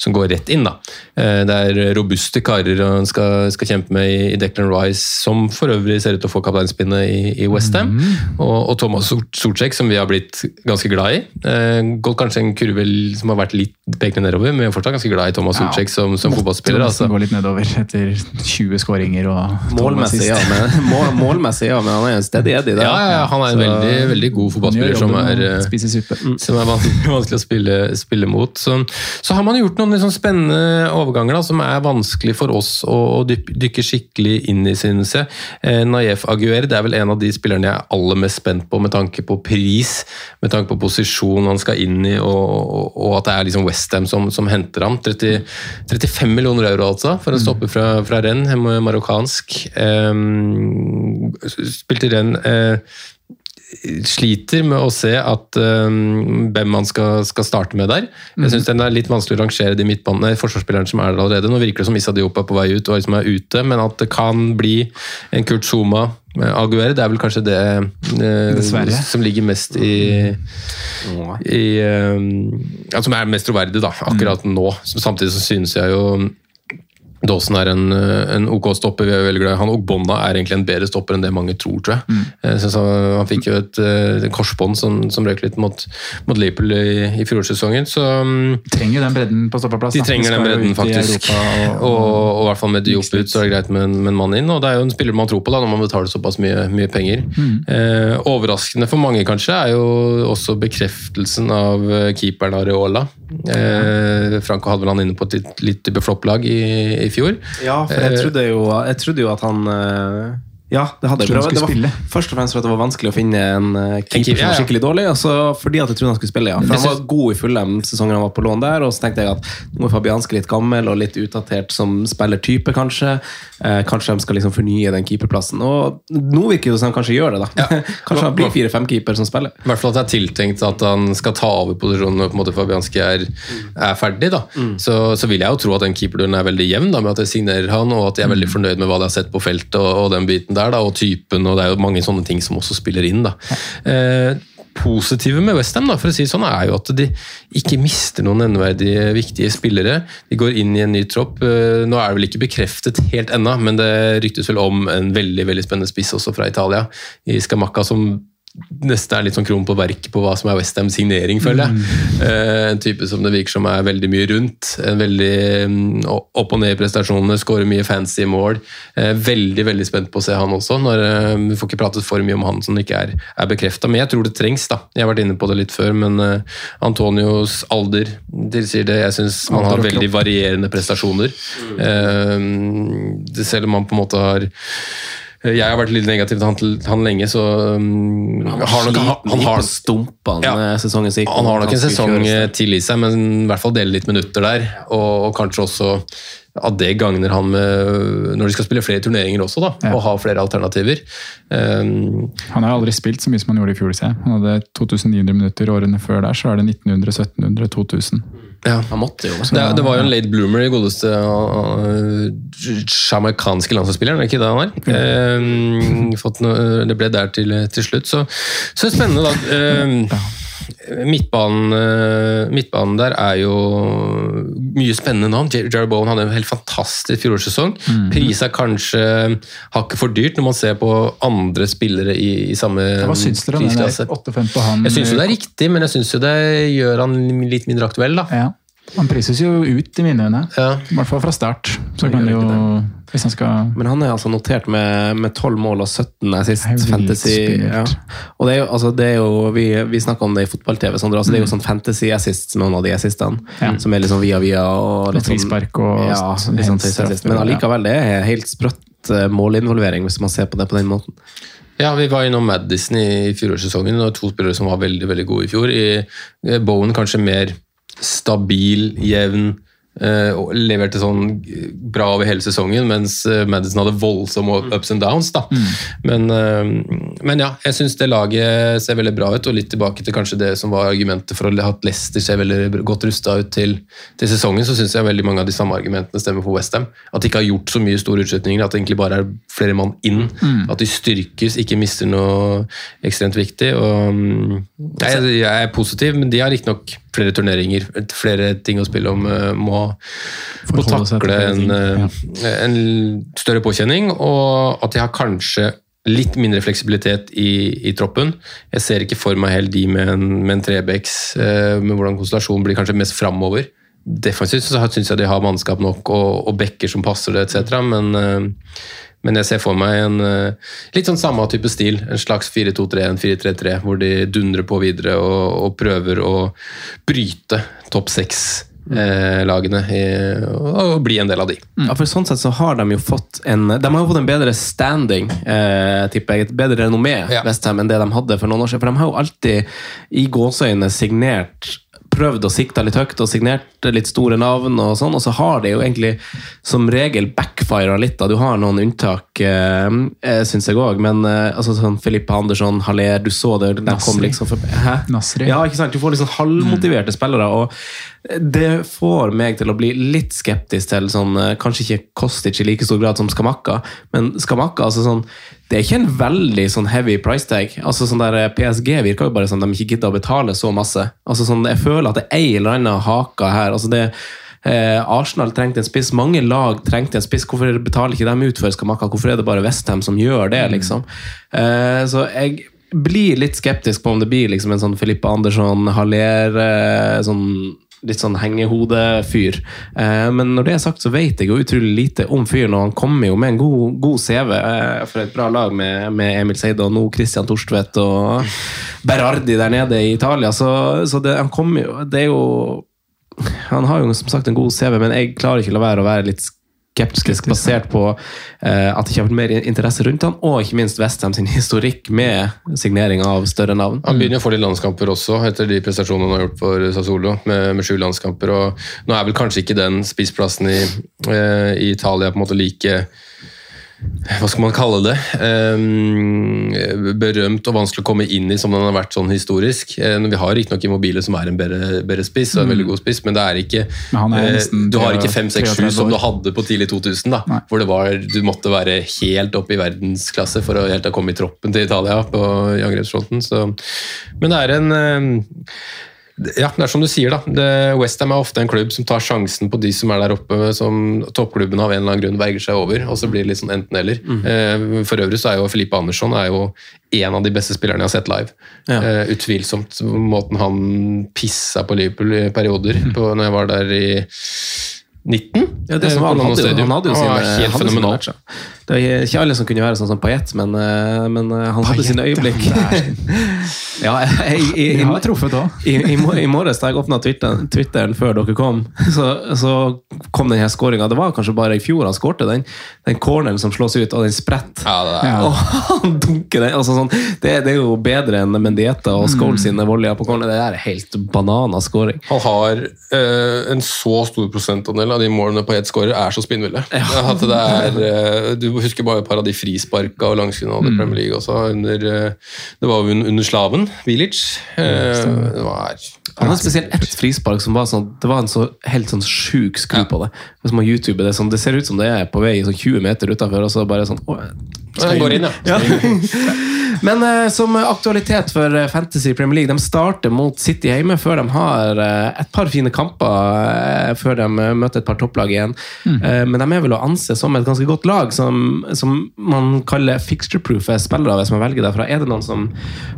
som går rett inn. Da. Eh, det er robuste karer han skal, skal, kjempe med i Declan Rice, som for øvrig ser ut til å få kapteinspinnet i, i Westham. Mm. Og, og, Thomas Sortsek, som vi har blitt ganske glad i. Eh, gått kanskje en kurve som har vært litt pekende nedover, men vi er fortsatt ganske glad i Thomas ja. Sortsek som, som fotballspiller. Altså. Går litt nedover etter 20 skåringer og Målmessig, ja, men, mål, målmessig, ja, men han er en steady Eddie. Ja, ja, han er en veldig, veldig god fotballspiller som er, spiser suppe. Mm som er vanskelig å spille, spille mot. Så, så, har man gjort noen liksom spennende overganger da, som er vanskelig for oss å, å dykke skikkelig inn i, synes jeg. Eh, Naef Aguer det er vel en av de spillerne jeg er aller mest spent på med tanke på pris, med tanke på posisjon han skal inn i, og, og, og at det er liksom Westham som, som henter ham. 30, 35 millioner euro, altså, for å stoppe fra, fra renn, marokkansk. Eh, spilte renn uh, sliter med å se at um, hvem man skal, skal, starte med der. Jeg mhm. syns den er litt vanskelig å rangere de midtbanene, forsvarsspillerne som er der allerede. Nå virker det som Issa Diop er på vei ut og liksom er ute, men at det kan bli en Kurt Zuma Aguer, det er vel kanskje det uh, som ligger mest i, i ja, Som er mest troverdig da, akkurat mm. nå. Samtidig så synes jeg jo Dawson er en, eh, en, OK stopper. vi er veldig glad i Han Og Bonna er egentlig en bedre stopper enn det mange tror, tror jeg. Mm. jeg han, han, fikk jo et, et eh, korsbånd som, som røk litt mot, mot Liverpool i, i fjorårssesongen. Så mm, De trenger den bredden på stoppeplass. De trenger den bredden, faktisk. Og, og, og, i hvert fall med Diop ut, så er det greit med, med en mann inn. Og det er jo en spiller man tror på da, når man betaler såpass mye, mye penger. Mm. Eh, overraskende for mange, kanskje, er jo også bekreftelsen av eh, keeperen Areola. Eh, Franco hadde vel han inne på et litt, litt beflopp-lag i, i, fjor. Ja, for jeg eh, trodde jo, jeg trodde jo at han eh, ja, det hadde jeg. Det var først og fremst for at det var vanskelig å finne en uh, keeper som var skikkelig dårlig. Og så fordi at jeg trodde han skulle spille, ja. For han var god i Fulham sesongen han var på lån der. Og så tenkte jeg at nå er Fabianski litt gammel og litt utdatert som spillertype, kanskje. Eh, kanskje de skal liksom fornye den keeperplassen. Og nå virker det som de kanskje gjør det, da. Ja. kanskje han blir fire-fem keeper som spiller. I hvert fall at det er tiltenkt at han skal ta over posisjonen når på en måte Fabianski er, er ferdig. da. Mm. Så, så, vil jeg jo tro at den keeperduren er veldig jevn, da, med at jeg signerer han, og at jeg er veldig mm. fornøyd med hva de har sett på feltet og, og den biten der, da, og typen, og det er jo mange sånne ting som også spiller inn. da. Eh, positive med Westham for å si sånn, er jo at de ikke mister noen nevneverdige viktige spillere. De går inn i en ny tropp. Eh, nå er det vel ikke bekreftet helt ennå, men det ryktes vel om en veldig veldig spennende spiss også fra Italia, i Scamacca, som nesten er litt sånn kron på verket på hva som er Westhams signering, føler jeg. Mm. Uh, en type som det virker som er veldig mye rundt. En veldig um, opp og ned i prestasjonene, skårer mye fancy mål. Uh, veldig veldig spent på å se han også. Når, uh, vi får ikke pratet for mye om han som ikke er, er bekrefta, men jeg tror det trengs. da. Jeg har vært inne på det litt før, men Antonios alder tilsier det. Jeg syns man har veldig varierende prestasjoner. Mm. selv om man på en måte har jeg har vært litt negativ til han, han lenge, så um, Han har nok, han, han har, stumpene ja, sesongen sin. Han har nok en sesong til i seg, men i hvert fall dele litt minutter der. Og, og kanskje også at det gagner han med, når de skal spille flere turneringer også, da, ja. og ha flere alternativer. Um, han har aldri spilt så mye som han gjorde i fjor. Se. Han hadde 2900 minutter. Årene før der så er det 1900, 1700, 2000. Ja. Han måtte jo. Det, det, var jo en late bloomer, i godeste uh, sjamaikanske landslagsspilleren, ikke det han er? Um, Uh, no, det ble der til, til slutt, så, så spennende, da. Uh, midtbanen, eh, midtbanen der er jo mye spennende navn. Jerry Bowen hadde en helt fantastisk fjorårssesong. Mm. Pris er kanskje hakket for dyrt når man ser på andre spillere i, i samme Hva syns dere om den prisklasse. 8-5 på han? Jeg syns jo det er riktig, men jeg syns jo det gjør han litt mindre aktuell, da. Ja. Han prises jo ut i mine øyne. I hvert fall fra start. Så kan jo, hvis han skal Men han er altså notert med, med 12 mål og 17 assist fantasy. Ja. Og det er jo, altså, det er jo Vi, vi snakka om det i fotball-TV. Altså, det er jo Mm. sånn fantasy assist noen av de assistene. Ja. Som er sånn via via og litt Og frispark og ja, sånn sånn helt Men ja. allikevel, det er helt sprøtt eh, målinvolvering, hvis man ser på det på den måten. Ja, vi var innom Madison i fjorårssesongen, og to spillere som var veldig veldig gode i fjor. I eh, Bowen kanskje mer stabil, jevn, eh, og leverte sånn bra over hele sesongen, mens eh, Madison hadde voldsomme ups and downs. da. Men, eh, men ja, jeg syns det laget ser veldig bra ut, og litt tilbake til kanskje det som var argumentet for å ha Leicester ser veldig godt rusta ut til, til sesongen, så syns jeg veldig mange av de samme argumentene stemmer for Westham. At de ikke har gjort så mye store utslutninger, at det egentlig bare er flere mann inn. Mm. At de styrkes, ikke mister noe ekstremt viktig. Og, mm, jeg, jeg er positiv, men de har riktignok flere turneringer, flere ting å spille om. eh, Må, må takle en, eh, en større påkjenning, og at de har kanskje litt mindre fleksibilitet i, i troppen. Jeg ser ikke for meg helt de med en, med en trebecks, eh, med hvordan konstellasjonen blir kanskje mest framover. Defensivt så syns jeg de har mannskap nok og, og bekker som passer det, etc. Men, eh, men jeg ser for meg en eh, litt sånn samme type stil. En slags 4-2-3, en 4-3-3, hvor de dundrer på videre og, og prøver å bryte topp seks-lagene og bli en del av de. Ja, for sånn sett så har de jo fått en De har jo fått en bedre standing, eh, tipper jeg. Et bedre renommé Westham enn det de hadde for noen år siden. For de har jo alltid i gåseøyne signert prøvd å sikte litt høyt og signert litt store navn, og sånn, og så har det jo egentlig som regel backfira litt. da, Du har noen unntak, eh, syns jeg òg, men eh, altså sånn Filippe Andersson, Haller, du så det de kom liksom for, Hæ? Nasri. Ja, ikke sant? Du får liksom halvmotiverte spillere. og Det får meg til å bli litt skeptisk til sånn, eh, Kanskje ikke Kostic i like stor grad som Skamakka, men Skamakka altså sånn, det er ikke en veldig sånn heavy price tag. Altså sånn der eh, PSG virker jo bare som de ikke gidder å betale så masse. Altså sånn, Jeg føler at det er ei eller annen hake her. altså det Eh, Arsenal trengte en spiss, mange lag trengte en spiss. Hvorfor betaler ikke de ut for Skamaka? Hvorfor er det bare Westham som gjør det? liksom? Eh, så jeg blir litt skeptisk på om det blir liksom en sånn Filippe Andersson, Haller eh, sånn Litt sånn hengehodefyr. Eh, men når det er sagt, så vet jeg jo utrolig lite om fyren, og han kommer jo med en god, god CV eh, for et bra lag med, med Emil Seide og nå Christian Torstvedt og Berardi der nede i Italia. Så, så det, han kommer jo Det er jo han har jo som sagt en god CV, men jeg klarer ikke la være å være litt skeptisk basert på uh, at det ikke har vært mer interesse rundt han, og ikke minst Westham sin historikk med signering av større navn. Han begynner å få litt landskamper også, etter de prestasjonene han har gjort for Sassolo, med, med sju landskamper. og Nå er vel kanskje ikke den spissplassen i, uh, i Italia på en måte like hva skal man kalle det? Eh, berømt og vanskelig å komme inn i som den har vært sånn historisk. Eh, vi har riktignok Immobile som er en bedre, bedre spiss, og en Mm. veldig god spiss, men det er ikke er eh, Du har ikke 5-6-7 som du hadde på tidlig 2000, da, hvor det var, du måtte være helt oppe i verdensklasse for å helt ha komme i troppen til Italia på i angrepsfronten. Så. Men det er en eh, ja, det er som du sier, da. Westham er ofte en klubb som tar sjansen på de som er der oppe, som toppklubben av en eller annen grunn verger seg over, og så blir det litt sånn enten-eller. Mm. For øvrig så er jo Filippe Andersson er jo en av de beste spillerne jeg har sett live. Ja. Eh, Utvilsomt. Måten han pissa på Liverpool i perioder, på, når jeg var der i 19. Ja, det som var, eh, han, hadde, jo- han hadde jo sine, var helt hadde sine fenomenal. Det er ikke alle som kunne være sånn som Payet, men, eh, men han han hadde sine øyeblikk. ja, jeg, i, jeg, har truffet òg. I, i, I morges da jeg åpna Twitteren, Twitteren før dere kom, så, så kom denne skåringa. Det var kanskje bare i fjor han skårte den. Den corneren som slås ut, og den spretter. Ja, Ja. Og han dunker den! Altså sånn, det, det er jo bedre enn Mendieta og Scholes sine volleyer på corner. Det er helt banana scoring. Han har eh, en så stor prosentandel av de målene på ett skårer er så spinnville. At det er, eh, du husker bare et par av de frisparka og langskuddene mm. Premier League også. Under, eh, det var jo under slaven, Eh, det var Han hadde spesielt ett frispark som var sånn Det var en så helt sånn sjuk skru på det. Hvis man YouTuber det, sånn, det ser ut som det er på vei sånn 20 meter utafor, og så bare sånn å, Den går inn, ja. Men uh, som aktualitet for eh, Fantasy Premier League, de starter mot City hjemme før de har uh, et par fine kamper uh, før de møter et par topplag igjen. Eh, men de er vel å anse som et ganske godt lag, som, som man kaller fixture-proof spillere, hvis man velger derfra. Er det noen som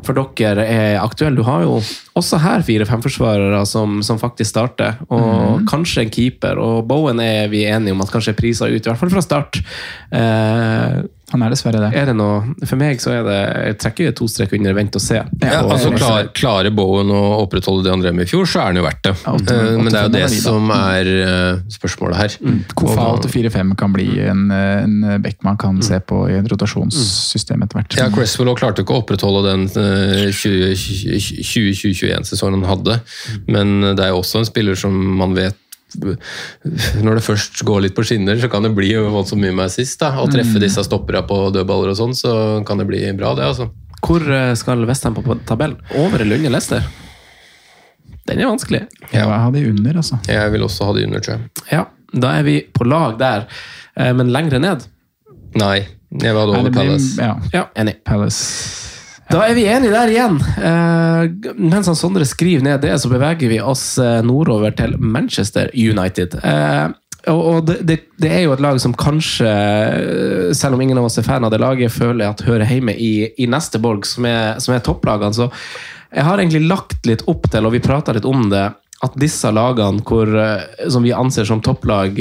for dere er aktuelle? Du har jo også her fire-fem forsvarere som, som faktisk starter, og kanskje en keeper. Og Bowen er vi enige om at kanskje er prisa ut, i hvert fall fra start. Eh, Han er dessverre det. er det noe, for meg så er det Jeg trekker to strek under vent og se. Ja, Og- altså klar, Klarer Bowen å opprettholde det han drev med i fjor, så er han jo verdt det. Ja, åtte- Eh, Men det er jo det 85 er som er eh, spørsmålet her. Kofa Og- 845 kan bli en, en back man kan se på i et rotasjonssystem etter hvert. Ja, Cresswell klarte ikke å opprettholde den eh, 2020-2021-sesongen han hadde, men det er jo også en spiller som man vet når det først går litt på skinner, så kan det bli voldsomt mye med sist. da. Å treffe disse stopperne på dødballer og sånn, så kan det bli bra, det. altså. Hvor eh, skal Westham på tabellen? Over eller under Leicester? Den er vanskelig. Ja, jeg hadde under, altså. Jeg vil også ha det under, tror jeg. Ja, da er vi på lag der, eh, men lengre ned. Nei, jeg vil ha det over Palace. Ja, Ja, enig. Palace. Da er vi enige der igjen. Eh, mens han Sondre skriver ned det, så beveger vi oss eh, nordover til Manchester United. Eh, og det, det, det er jo et lag som kanskje, eh, selv om ingen av oss er fan av det laget, føler at hører hjemme i, i neste borg, som er, som er topplagene. Så jeg har egentlig lagt litt opp til, og vi prata litt om det, at disse lagene hvor, eh, som vi anser som topplag,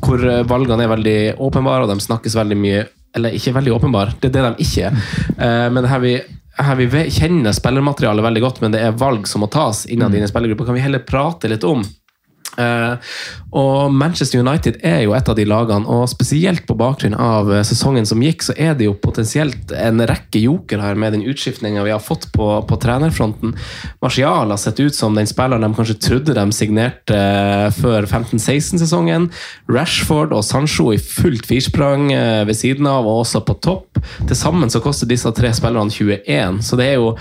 hvor valgene er veldig åpenbare, og de snakkes veldig mye Eller ikke veldig åpenbar, det er det de ikke er. Uh, Men her vi, her vi kjenner spillermaterialet veldig godt, men det er valg som må tas innad i en spillergruppe, kan vi heller prate litt om. Eh, og Manchester United er jo et av de lagene, og spesielt på bakgrunn av eh, sesongen som gikk, så er det jo potensielt en rekke joker her med den utskiftninga vi har fått på, på trenerfronten. Martial har sett ut som den spilleren de kanskje trodde de signerte eh, før 15-16-sesongen. Rashford og Sancho i fullt firsprang ved siden av, og også på topp. Til sammen så koster disse tre spillerne 21, så det er jo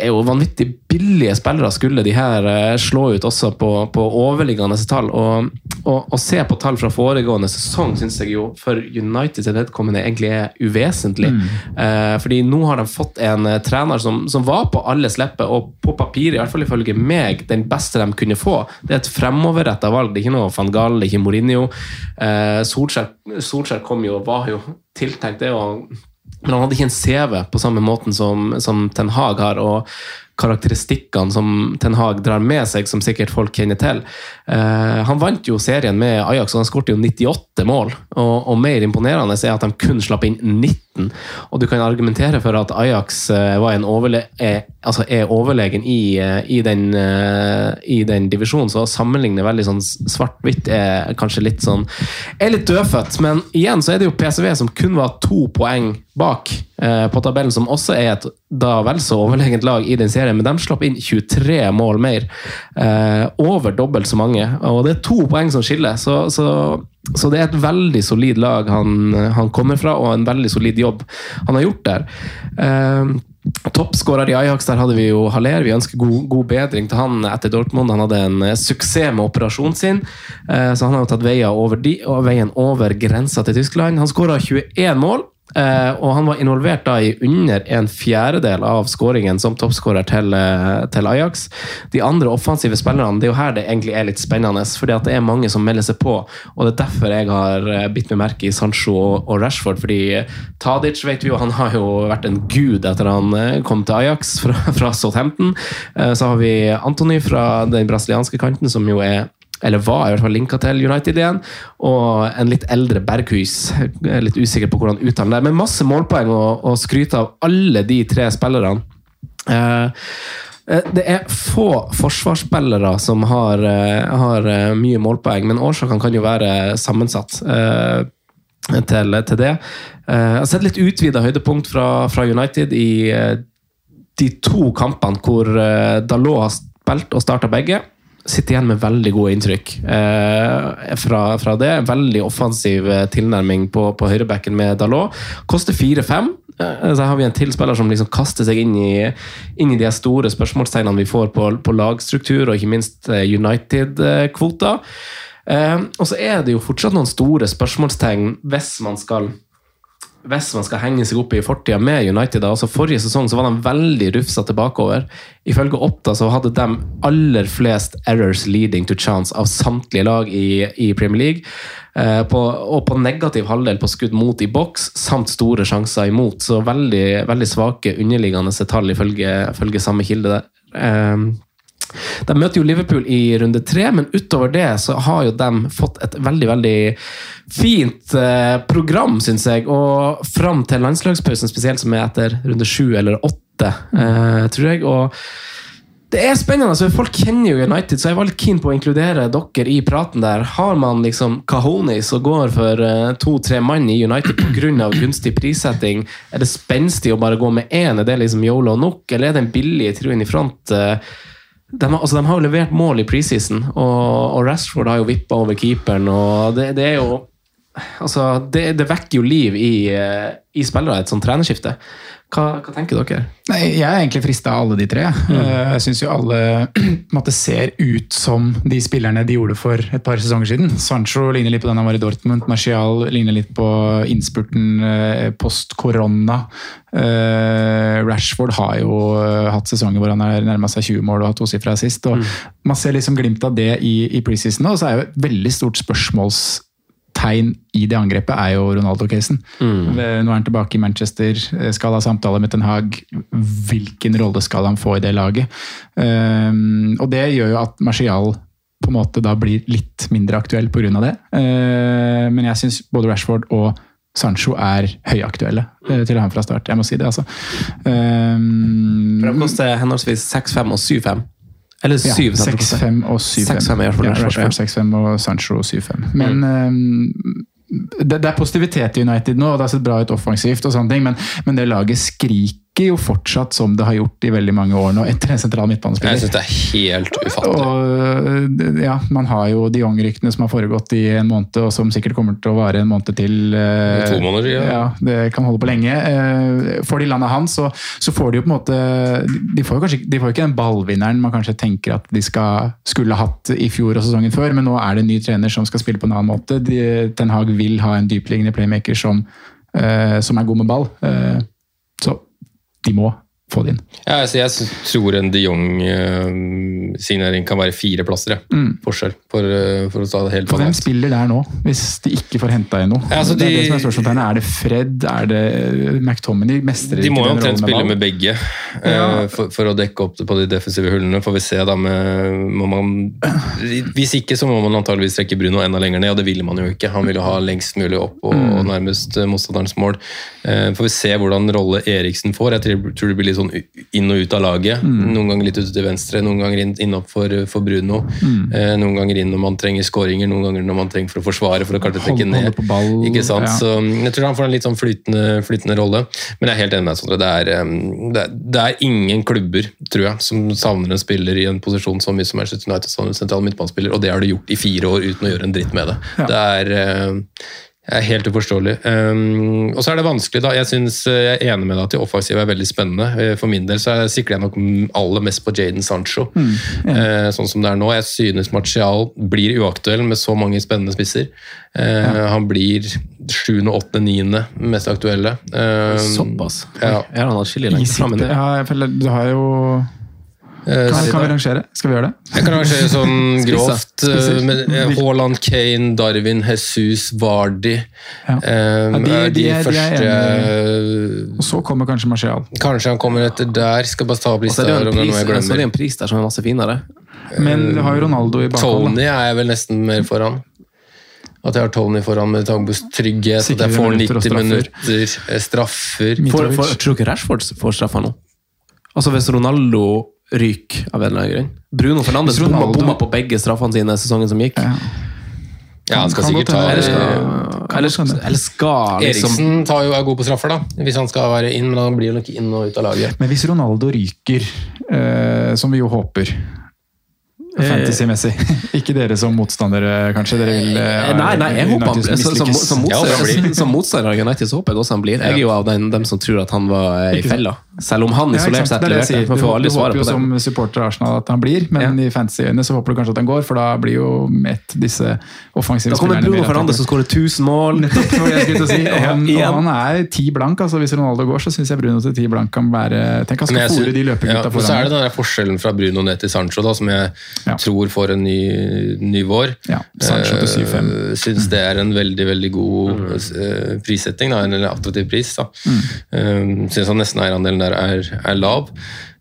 er jo vanvittig billige spillere, skulle de her eh, slå ut også på, på overliggende tall. Og, og, og se på tall fra foregående sesong syns jeg jo for United sitt vedkommende egentlig er uvesentlig. Eh, fordi nå har de fått en eh, trener som, som var på alles lepper, og på papiret, i hvert fall ifølge meg, den beste de kunne få. Det er et fremoverretta valg. Det er ikke noe van Gaal, det er ikke Mourinho. Eh, Solskjær, Solskjær kom jo og var jo tiltenkt det. og men han hadde ikke en CV på samme måten som, som Ten Hag har, og karakteristikkene som Ten Hag drar med seg, som sikkert folk kjenner til. Eh, han vant jo serien med Ajax, og han skåret jo 98 mål. Og, og mer imponerende er at de kun slapp inn 19. Og du kan argumentere for at Ajax eh, overle er, altså er overlegen i, eh, i, den, eh, i den divisjonen, så å sammenligne veldig sånn svart-hvitt er kanskje litt sånn er litt dødfødt. Men igjen så er det jo PSV som kun var to poeng bak på tabellen, som også er et da vel så overlegent lag i den serien, men de slapp inn 23 mål mer. Eh, over dobbelt så mange. Og det er to poeng som skiller, så, så, så det er et veldig solid lag han, han kommer fra, og en veldig solid jobb han har gjort der. Eh, Toppskårer i Ajax, der hadde vi jo Haller. Vi ønsker god, god bedring til han etter Dortmund. Han hadde en eh, suksess med operasjonen sin, eh, så han har jo tatt veien over, de, veien over grensa til Tyskland. Han skåra 21 mål. Eh, og han var involvert da i under en fjerdedel av skåringen som toppskårer til, eh, til Ajax. De andre offensive spillerne, det er jo her det egentlig er litt spennende, fordi at det er mange som melder seg på. og Det er derfor jeg har eh, bitt meg merke i Sancho og, Rashford. fordi Tadic vet vi jo, han har jo vært en gud etter han kom til Ajax fra, fra Southampton. Så har vi Antony fra den brasilianske kanten, som jo er eller var i hvert fall linka til United igjen. Og en litt eldre Berghus. Jeg er litt usikker på hvordan uttalen det er, men masse målpoeng å skryte av alle de tre spillerne. Eh, eh, det er få forsvarsspillere som har, eh, har eh, mye målpoeng, men årsakene kan jo være sammensatt. eh, til, til det. Eh, Jeg har sett litt utvida høydepunkt fra, fra United i de to kampene hvor Dalot har spilt og starta begge sitter igjen med veldig gode inntrykk eh, fra, fra det. Veldig offensiv eh, tilnærming på, på høyrebekken med Dalot. Koster 4-5. Eh, så har vi en til spiller som liksom kaster seg inn i, inn i de store spørsmålstegnene vi får på, på lagstruktur, og ikke minst eh, United-kvota. Eh, og så er det jo fortsatt noen store spørsmålstegn hvis man skal hvis man skal henge seg opp i fortida med United altså Forrige sesong så var de veldig rufsete bakover. Ifølge Oppda så hadde de aller flest errors leading to chance av samtlige lag i, i Premier League. Eh, på, og på negativ halvdel på skudd mot i boks, samt store sjanser imot. Så veldig, veldig svake underliggende tall ifølge, ifølge samme kilde der. Eh, de møter jo Liverpool i runde tre, men utover det så har jo de fått et veldig veldig fint eh, program, syns jeg. Og fram til landslagspausen, spesielt som er etter runde sju eller åtte, eh, tror jeg. og det er spennende. altså Folk kjenner jo United, så jeg var litt keen på å inkludere dere i praten der. Har man liksom cajonis og går for uh, to-tre mann i United pga. gunstig prissetting, er det spenstig å bare gå med én? Er det liksom yolo nok, eller er det en billig truen i front? De, altså, de har jo levert mål i preseason, og, og Rashford har jo vippa over keeperen. og det, det er jo altså, det, det, vekker jo liv i, eh, i spillere, et sånt trenerskifte. Hva, hva, tenker dere? Nei, jeg er egentlig frista av alle de tre. Mm. Eh, jeg syns jo alle måte, ser ut som de spillerne de gjorde for et par sesonger siden. Sancho ligner litt på den han var i Dortmund. Martial ligner litt på innspurten eh, post korona. Rashford har jo hatt sesonger hvor han har nærma seg 20 mål og hatt tosifra sist. og mm. Man ser liksom glimt av det i, i preseason, og så er jo et veldig stort spørsmåls tegn i det angrepet er jo Ronaldo-casen. Mm. Nå er han tilbake i Manchester, skal ha samtale med Ten Hag. Hvilken rolle skal han få i det laget? Um, og det gjør jo at Martial på en måte da blir litt mindre aktuell pga. det. Uh, men jeg syns både Rashford og Sancho er høyaktuelle uh, til å ha ham fra start. Jeg må si det, altså. Um, For de koster henholdsvis 6-5 og 7-5. Eller 7 ja, 6-5 og 7-5. Ja, Rashford 6-5 og Sancho 7-5. Men mm. det, det, er positivitet i United nå, og det har sett bra ut offensivt, og sånne ting, men, men det laget skriker virker jo fortsatt som det har gjort i veldig mange år nå, etter en sentral midtbanespiller. Jeg synes det er helt ufattelig. Og, ja, man har jo de Jong-ryktene som har foregått i en måned, og som sikkert kommer til å vare en måned til. Eh, to måneder, ja. ja. Det kan holde på lenge. Eh, får de landet hans, så, så, får de jo på en måte De får jo kanskje de får ikke den ballvinneren man kanskje tenker at de skal, skulle hatt i fjor og sesongen før, men nå er det en ny trener som skal spille på en annen måte. De, Ten Hag vil ha en dypliggende playmaker som, eh, som er god med ball. Eh, så de må få det inn. Ja, altså jeg tror en de Jong-signering kan være fire plasser. Ja. Mm. Forskjell. For, eh, for, å ta det helt For hvem spiller der nå, hvis de ikke får henta inn noe? Ja, altså de, det er det som er spørsmålstegnet. Er det Fred? Er det McTominay? Mestrer de må jo omtrent spille med begge eh, ja. for, for, å dekke opp på de defensive hullene. Får vi se da med man, Hvis ikke så må man antageligvis trekke Bruno enda lenger ned, og det vil man jo ikke. Han vil jo ha lengst mulig opp og, mm. og nærmest motstanderens mål. Eh, får vi se hvordan rolle Eriksen får. Jeg tror det blir litt sånn inn og ut av laget. Mm. Noen ganger litt ut til venstre, noen ganger inn, innopp for, for Bruno. Mm. Eh, noen ganger inn når man trenger skåringer, noen ganger når man trenger for å forsvare. for å kanskje trekke ned. Ball, ikke sant? Ja. Så Jeg tror han får en litt sånn flytende, flytende rolle. Men jeg er helt enig med Sondre. Det er, det, er, det er, ingen klubber tror jeg, som savner en spiller i en posisjon så mye som Manchester United sentral midtbanespiller, og det har du gjort i fire år uten å gjøre en dritt med det. Ja. Det er eh, er helt uforståelig. Um, og så er det vanskelig, da. Jeg, synes, eh, jeg er enig med deg at de offensive er veldig spennende. Eh, for min del så sikler jeg nok aller mest på Jaden Sancho, mm, ja. uh, sånn som det er nå. Jeg synes Martial blir uaktuell med så mange spennende spisser. Uh, ja. Han blir sjuende, åttende, niende mest aktuelle. Uh, Såpass? Ja. Er han atskillig lenger framme? Ja, jeg føler du har jo kan, kan, vi rangere? Skal vi gjøre det? Jeg kan rangere sånn grovt. Eh, med eh, Haaland, Kane, Darwin, Jesus, Vardi. Ja. Ja, de, de, de, første Og så kommer kanskje Marcial. Kanskje han kommer etter der. Skal bare ta opp lista. Så er det en pris der som er masse finere. Men vi har jo Ronaldo i bakhånd. Tony er jeg vel nesten mer foran. At jeg har Tony foran med Tagbos trygghet, at jeg får 90 minutter, straffer for, for, Tror du ikke Rashford får straffa nå? Altså Hvis Ronaldo ryker av en eller annen grunn. Bruno Fernandes bomma, bomma på begge straffene sine sesongen som gikk. Ja. Ja, han skal sikkert ta Eller skal, eller, eller skal liksom, Eriksen tar jo, er god på straffer, da. Hvis han skal være inn, men han blir jo nok inn og ut av laget. Men hvis Ronaldo ryker, eh, som vi jo håper eh, Fantasy-messig. Ikke dere som motstandere, kanskje? Dere vil, eh, nei, nei, jeg håper han blir. Som, som, som, motstander, som motstander av United så håper jeg også han blir. Jeg er jo av den, dem som tror at han var i fella. Selv om han Ja, isolert sett er det leverte. Man Du, får du aldri håper svaret jo på det. som supporter av Arsenal at han blir, men i fancy-øyne så håper du kanskje at han går, for da blir jo Met disse offensive Da kommer Bruno Fernandez som skårer 1000 mål. Nettopp, var jeg skulle si. Og han, Ja, og han er ti blank. altså Hvis Ronaldo går, så syns jeg Bruno til ti blank kan være Tenk han skal fòre de løpegutta ja, foran. Så er det den der forskjellen fra Bruno ned til Sancho, da, som jeg Ja. tror får en ny, ny vår. Ja, Sancho til 7-5. Uh, Syns det er en veldig veldig god uh, prissetting, da, en attraktiv pris. da. Mm. Syns han nesten eierandelen der er, er lav.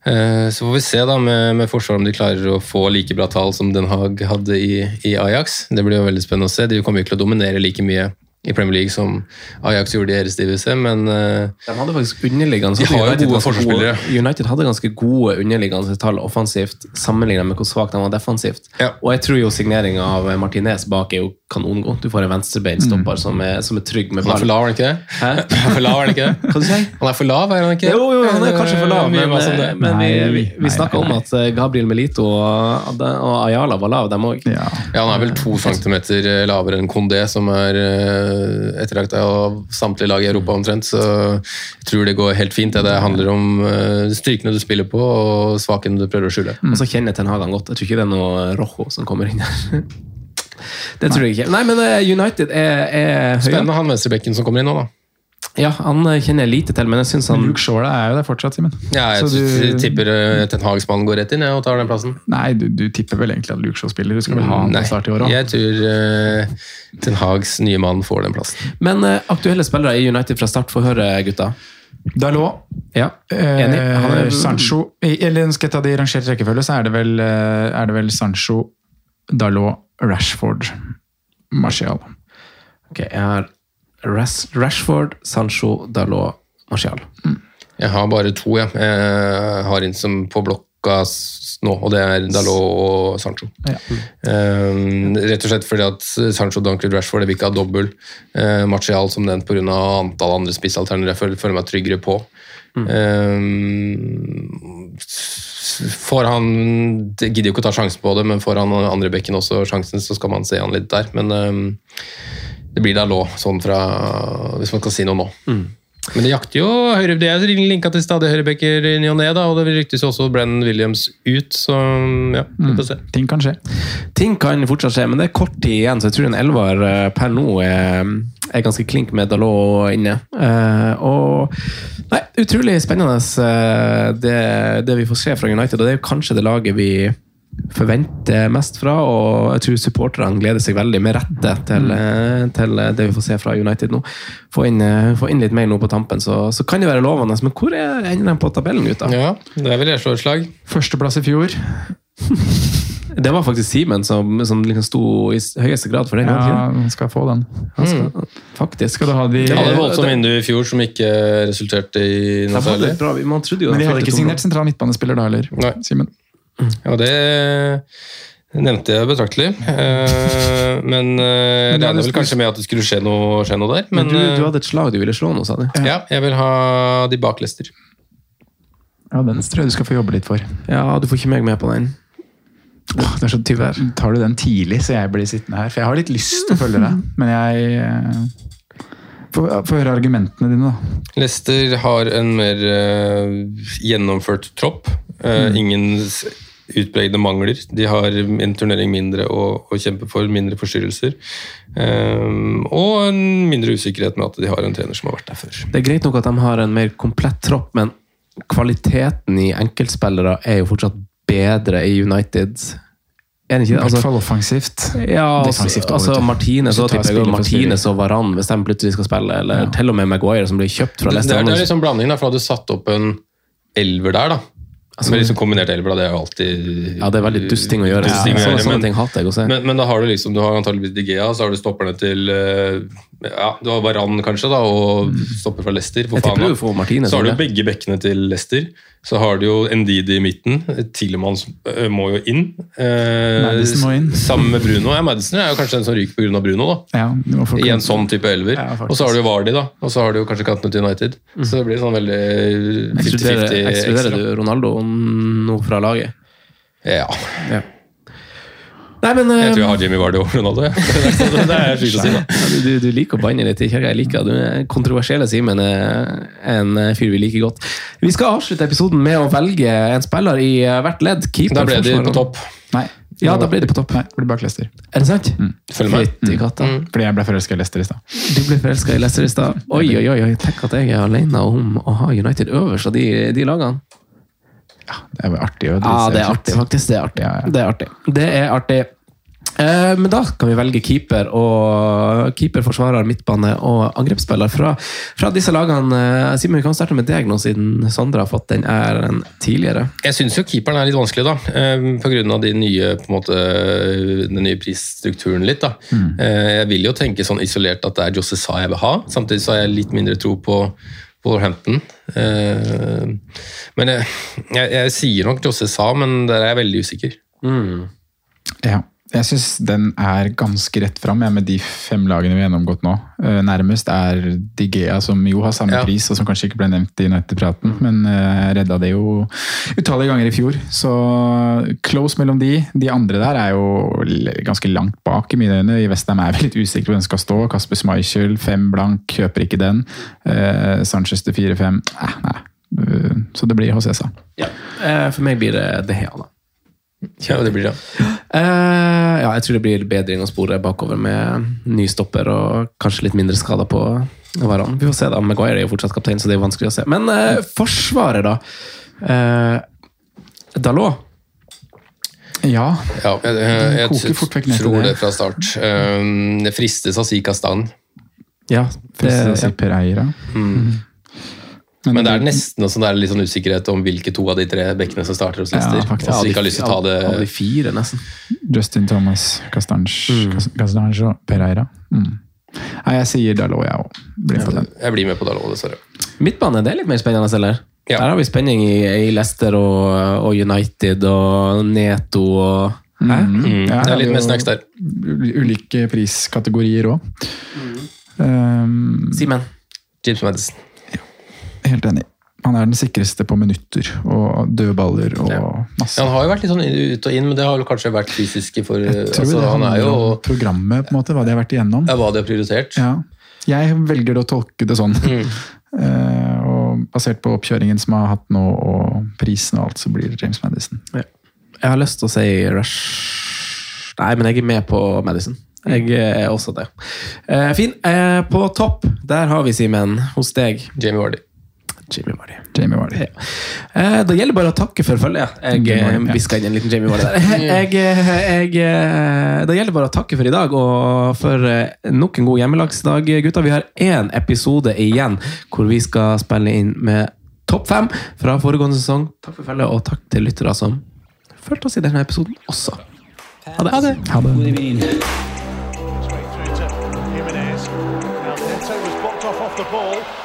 Eh, Så får vi se da med, med Forsvaret om de klarer å få like bra tall som Den Haag hadde i, i Ajax. Det blir jo veldig spennende å se. De kommer ikke til å dominere like mye i Premier League som Ajax gjorde i Eredivisie, men eh, De hadde faktisk underliggende De har United gode forsvarsspillere. United hadde ganske gode underliggende tall offensivt sammenlignet med hvor svakt de var defensivt. Ja. Og jeg tror jo signeringa av Martinez bak er jo kanongod. Du får en venstrebeinstopper som, er, som er trygg med han er for ball. lav, er han ikke det? Hæ? Han er for lav, er han ikke det? Hva du sier Han er for lav, er han ikke? Jo, jo, han er kanskje for lav, men, men, mas men vi, vi, vi snakka om at eh, Gabriel Melito og, og Ayala var lav, dem òg. Ja. Ja, han er vel to centimeter lavere enn Kondé, som er etterlagt ettertrakta av samtlige lag i Europa omtrent. Så jeg tror det går helt fint. Det, det handler om eh, styrkene du spiller på, og svakene du prøver å skjule. Og så kjenner Ten Hag han godt. Jeg tror ikke det er noe Rojo som kommer inn der. Det tror jeg ikke. Nei, men eh, United er, er. Spennende han venstrebekken som kommer inn nå, da. Ja, han eh, kjenner jeg lite til, men jeg syns han Luke Shaw er jo der fortsatt, Simen. Ja, jeg Så du- tipper uh, Ten Hagsmann går rett inn ja, og tar den plassen. Nei, du, du tipper vel egentlig at Luke Shaw spiller? Du skal vel ha han til på start i år òg? jeg tror uh, Ten Hags nye mann får den plassen. Men uh, aktuelle spillere i United fra start, få høre, gutta. Dalot, Ja, enig. Han eh, er, Sancho i- Eller skal jeg ta det i rangert rekkefølge, så er det vel, eh, er det vel Sancho, Dalot, Rashford, Martial. Ok, jeg har Ras Rashford, Sancho, Dalot, Martial. Jeg har bare to, jeg. Jeg har en som på blokka nå, og det er Dalot og Sancho. Ja. Um, rett og slett fordi at Sancho Dunkley Rashford det vil ikke ha dobbel. Uh, Martial som nevnt pga. antall andre spissalternativer jeg føler, føler meg tryggere på. Um, får han det Gidder jo ikke å ta sjansen på det, men får han andre bekken også sjansen, så skal man se han litt der. Men um, det blir Dalot, sånn fra Hvis man skal si noe nå. Men det jakter jo høyre, Det er linka til stadig høyrebacker i ny og ne, da, og det ryktes jo også Brennan Williams ut, så ja, vi får se. Ting kan skje. Ting kan fortsatt skje, men det er kort tid igjen, så jeg tror en elver eh, per nå er, er ganske klink med Dalot inne. Eh, og nei, Utrolig spennende eh, det, det vi får se fra United, og det er jo kanskje det laget vi forventer mest fra, og jeg tror supporterne gleder seg veldig med rette til, eh, til det vi får se fra United nå. Få inn, få inn litt mer nå på tampen, så, så kan det være lovende. Men hvor er ender de på tabellen, gutta? Ja, det vil jeg slå et slag. Førsteplass i fjor. Det var faktisk Simen som, som liksom sto i høyeste grad for den. det Ja, han skal få den. Han skal, faktisk. Skal du ha de De hadde et voldsomt vindu i fjor som ikke resulterte i noe særlig. bra, man jo Men de de hadde ikke signert sentral midtbanespiller da heller, Simen. Ja, det nevnte jeg betraktelig. Eh, Men det jeg du hadde regner vel kanskje med at det skulle skje noe, skje noe der. Men Men du, du eh, hadde et slag du ville slå nå, sa du? ja, jeg vil ha de bak Leicester. Ja, den tror jeg du skal få jobbe litt for. Ja, du får ikke meg med på den. Åh, det er så tyver. Tar du den tidlig, så jeg blir sittende her? For jeg har litt lyst til å følge deg, men jeg eh, Få høre argumentene dine, da. Leicester har en mer eh, gjennomført tropp. Eh, Ingen s- utpregede mangler. De har en turnering mindre å, å kjempe for, mindre forstyrrelser. Um, og en mindre usikkerhet med at de har en trener som har vært der før. Det er greit nok at de har en mer komplett tropp, men kvaliteten i enkeltspillere er jo fortsatt bedre i United. Er det ikke det? hvert Altså, fall offensivt. ja, altså, også, altså. Martinez og Martinez og Varan hvis de plutselig skal spille, eller Ja. til og med Maguire som blir kjøpt fra Det, det, Leicester. er, det er liksom blanding, da, for hadde du satt opp en elver der, da. Altså, med liksom kombinert elver, da, det er jo alltid ja, det er veldig dust ting å gjøre. dust ting å gjøre, sånne men- ting hater jeg å se. Men, men da har du liksom, du har antageligvis Digea, så har du stopperne til eh, ja, Du har Varan kanskje, da, og stopper fra Leicester. For Jeg tipper faen, du da. får Martinez. Så har du begge bekkene til Leicester. Så har du jo Ndidi i midten. Tilemans øh, må jo inn. Eh, Madison må inn. Sammen med Bruno. Ja, Madison er jo kanskje den som ryker pga. Bruno, da. Ja, I en sånn type elver. Ja, og så har du jo Vardy, da. Og så har du jo kanskje kantene til United. Så det blir sånn veldig 50-50 ekstra. ekskluderer du Ronaldo nå fra laget? Ja. Ja. Nei, men Jeg eh, tror jeg har Jimmy Vardy over Ronaldo. Ja. Det, det er sjukt å si. da. Du, du, liker å banne litt i kirka. Jeg liker det. Du er kontroversiell, Simen er en eh, fyr vi liker godt. Vi skal avslutte episoden med å velge en spiller i eh, hvert ledd. Keeper, Da ble de på topp. Nei. Ja, da ble de på topp. Nei, ble bak Leicester. Er det sant? Følg med. Mm. Fordi jeg ble forelska i Leicester i stad. Du ble forelska i Leicester i stad. Oi, oi, oi. oi. Tenk at jeg er alene om å ha United øverst av de, de lagene. Det er artig. å Ja, det er artig, faktisk. Det er artig. Ja, ja. Det er artig. Det er artig. Eh, men da kan vi velge keeper, og keeper, forsvarer, midtbane og angrepsspiller fra, fra disse lagene. Eh, Simen, vi kan starte med deg nå, siden Sondre har fått den æren tidligere. Jeg syns jo keeperen er litt vanskelig, da. Pga. På grunn av de nye, på en måte, den nye prisstrukturen litt. da. Mm. Jeg vil jo tenke sånn isolert at det er Josse Sa jeg vil ha. Samtidig så har jeg litt mindre tro på Wolverhampton. Eh, Men jeg, jeg, jeg sier nok Josse Sa, men der er jeg veldig usikker. Ja. Jeg syns den er ganske rett fram, ja, med de fem lagene vi har gjennomgått nå. Eh, Nærmest er Digea, som jo har samme Ja. pris, og som kanskje ikke ble nevnt i United-praten, men eh, redda det jo utallige ganger i fjor. Så close mellom de. De andre der er jo ganske langt bak i mine øyne. I Westham er jeg litt usikker på hvem skal stå. Kasper Schmeichel, fem blank, kjøper ikke den. Eh, Sanchez til fire-fem. Eh, nei. Eh, Så det blir Hosesa. Ja. For meg blir det Dehea, da. Ja, det blir det. Uh, ja, jeg tror det blir bedring å spore bakover med ny stopper og kanskje litt mindre skader på hverandre. Vi får se, da. Maguire er jo fortsatt kaptein, så det er vanskelig å se. Men uh, Forsvaret, da. Uh, Dalot. Ja, Ja, jeg, jeg, jeg, tror det. fra start. Um, Det fristes å si Kastan, Ja, det, det, si Pereira. Men det er nesten også det er litt sånn usikkerhet om hvilke to av de tre bekkene som starter hos Ja, faktisk. Og ikke har lyst til å ta det Av de fire, nesten. Justin Thomas, Castange, Cas- Castange og Pereira. Mm. Nei, jeg sier Dalot, jeg òg. Blir på den. Jeg blir med på Dalot, dessverre. Midtbane, det er litt mer spennende, eller? Ja. Der har vi spenning i, i Leicester og, og United og Neto og mm. Mm. Ja, det er litt mer snacks der. Ulike priskategorier òg. Um, Simen. James Madison. Helt enig. Han er den sikreste på minutter og dødballer og Ja. masse. Ja, han har jo vært litt sånn ut og inn, men det har vel kanskje vært fysiske for Jeg tror altså, det Han er jo programmet, på en måte, hva de har vært igjennom. ja, hva de har prioritert. Ja. Jeg velger å tolke det sånn. Mm. Uh, og basert på oppkjøringen som jeg har hatt nå, og prisen og alt, så blir det James Madison. Jeg har lyst til å si Rush Nei, men jeg er med på Madison. Jeg er også det. Uh, fin. Uh, på topp, der har vi Simen. Hos deg. Jamie Vardy. Jimmy Vardy. Jamie Vardy. Ja. Eh, da gjelder bare å takke for følget. Jeg Jamie Vardy, eh, hviska inn en liten Jamie Vardy der. Jeg, eh, jeg, da gjelder bare å takke for i dag, og for nok en god hjemmelagsdag, gutta. Vi har én episode igjen hvor vi skal spille inn med topp fem fra foregående sesong. Takk for følget, og takk til lyttere som fulgte oss i denne episoden også. Ha det. Ha det. Ha det.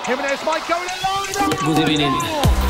Jimenez might go in alone. God evening.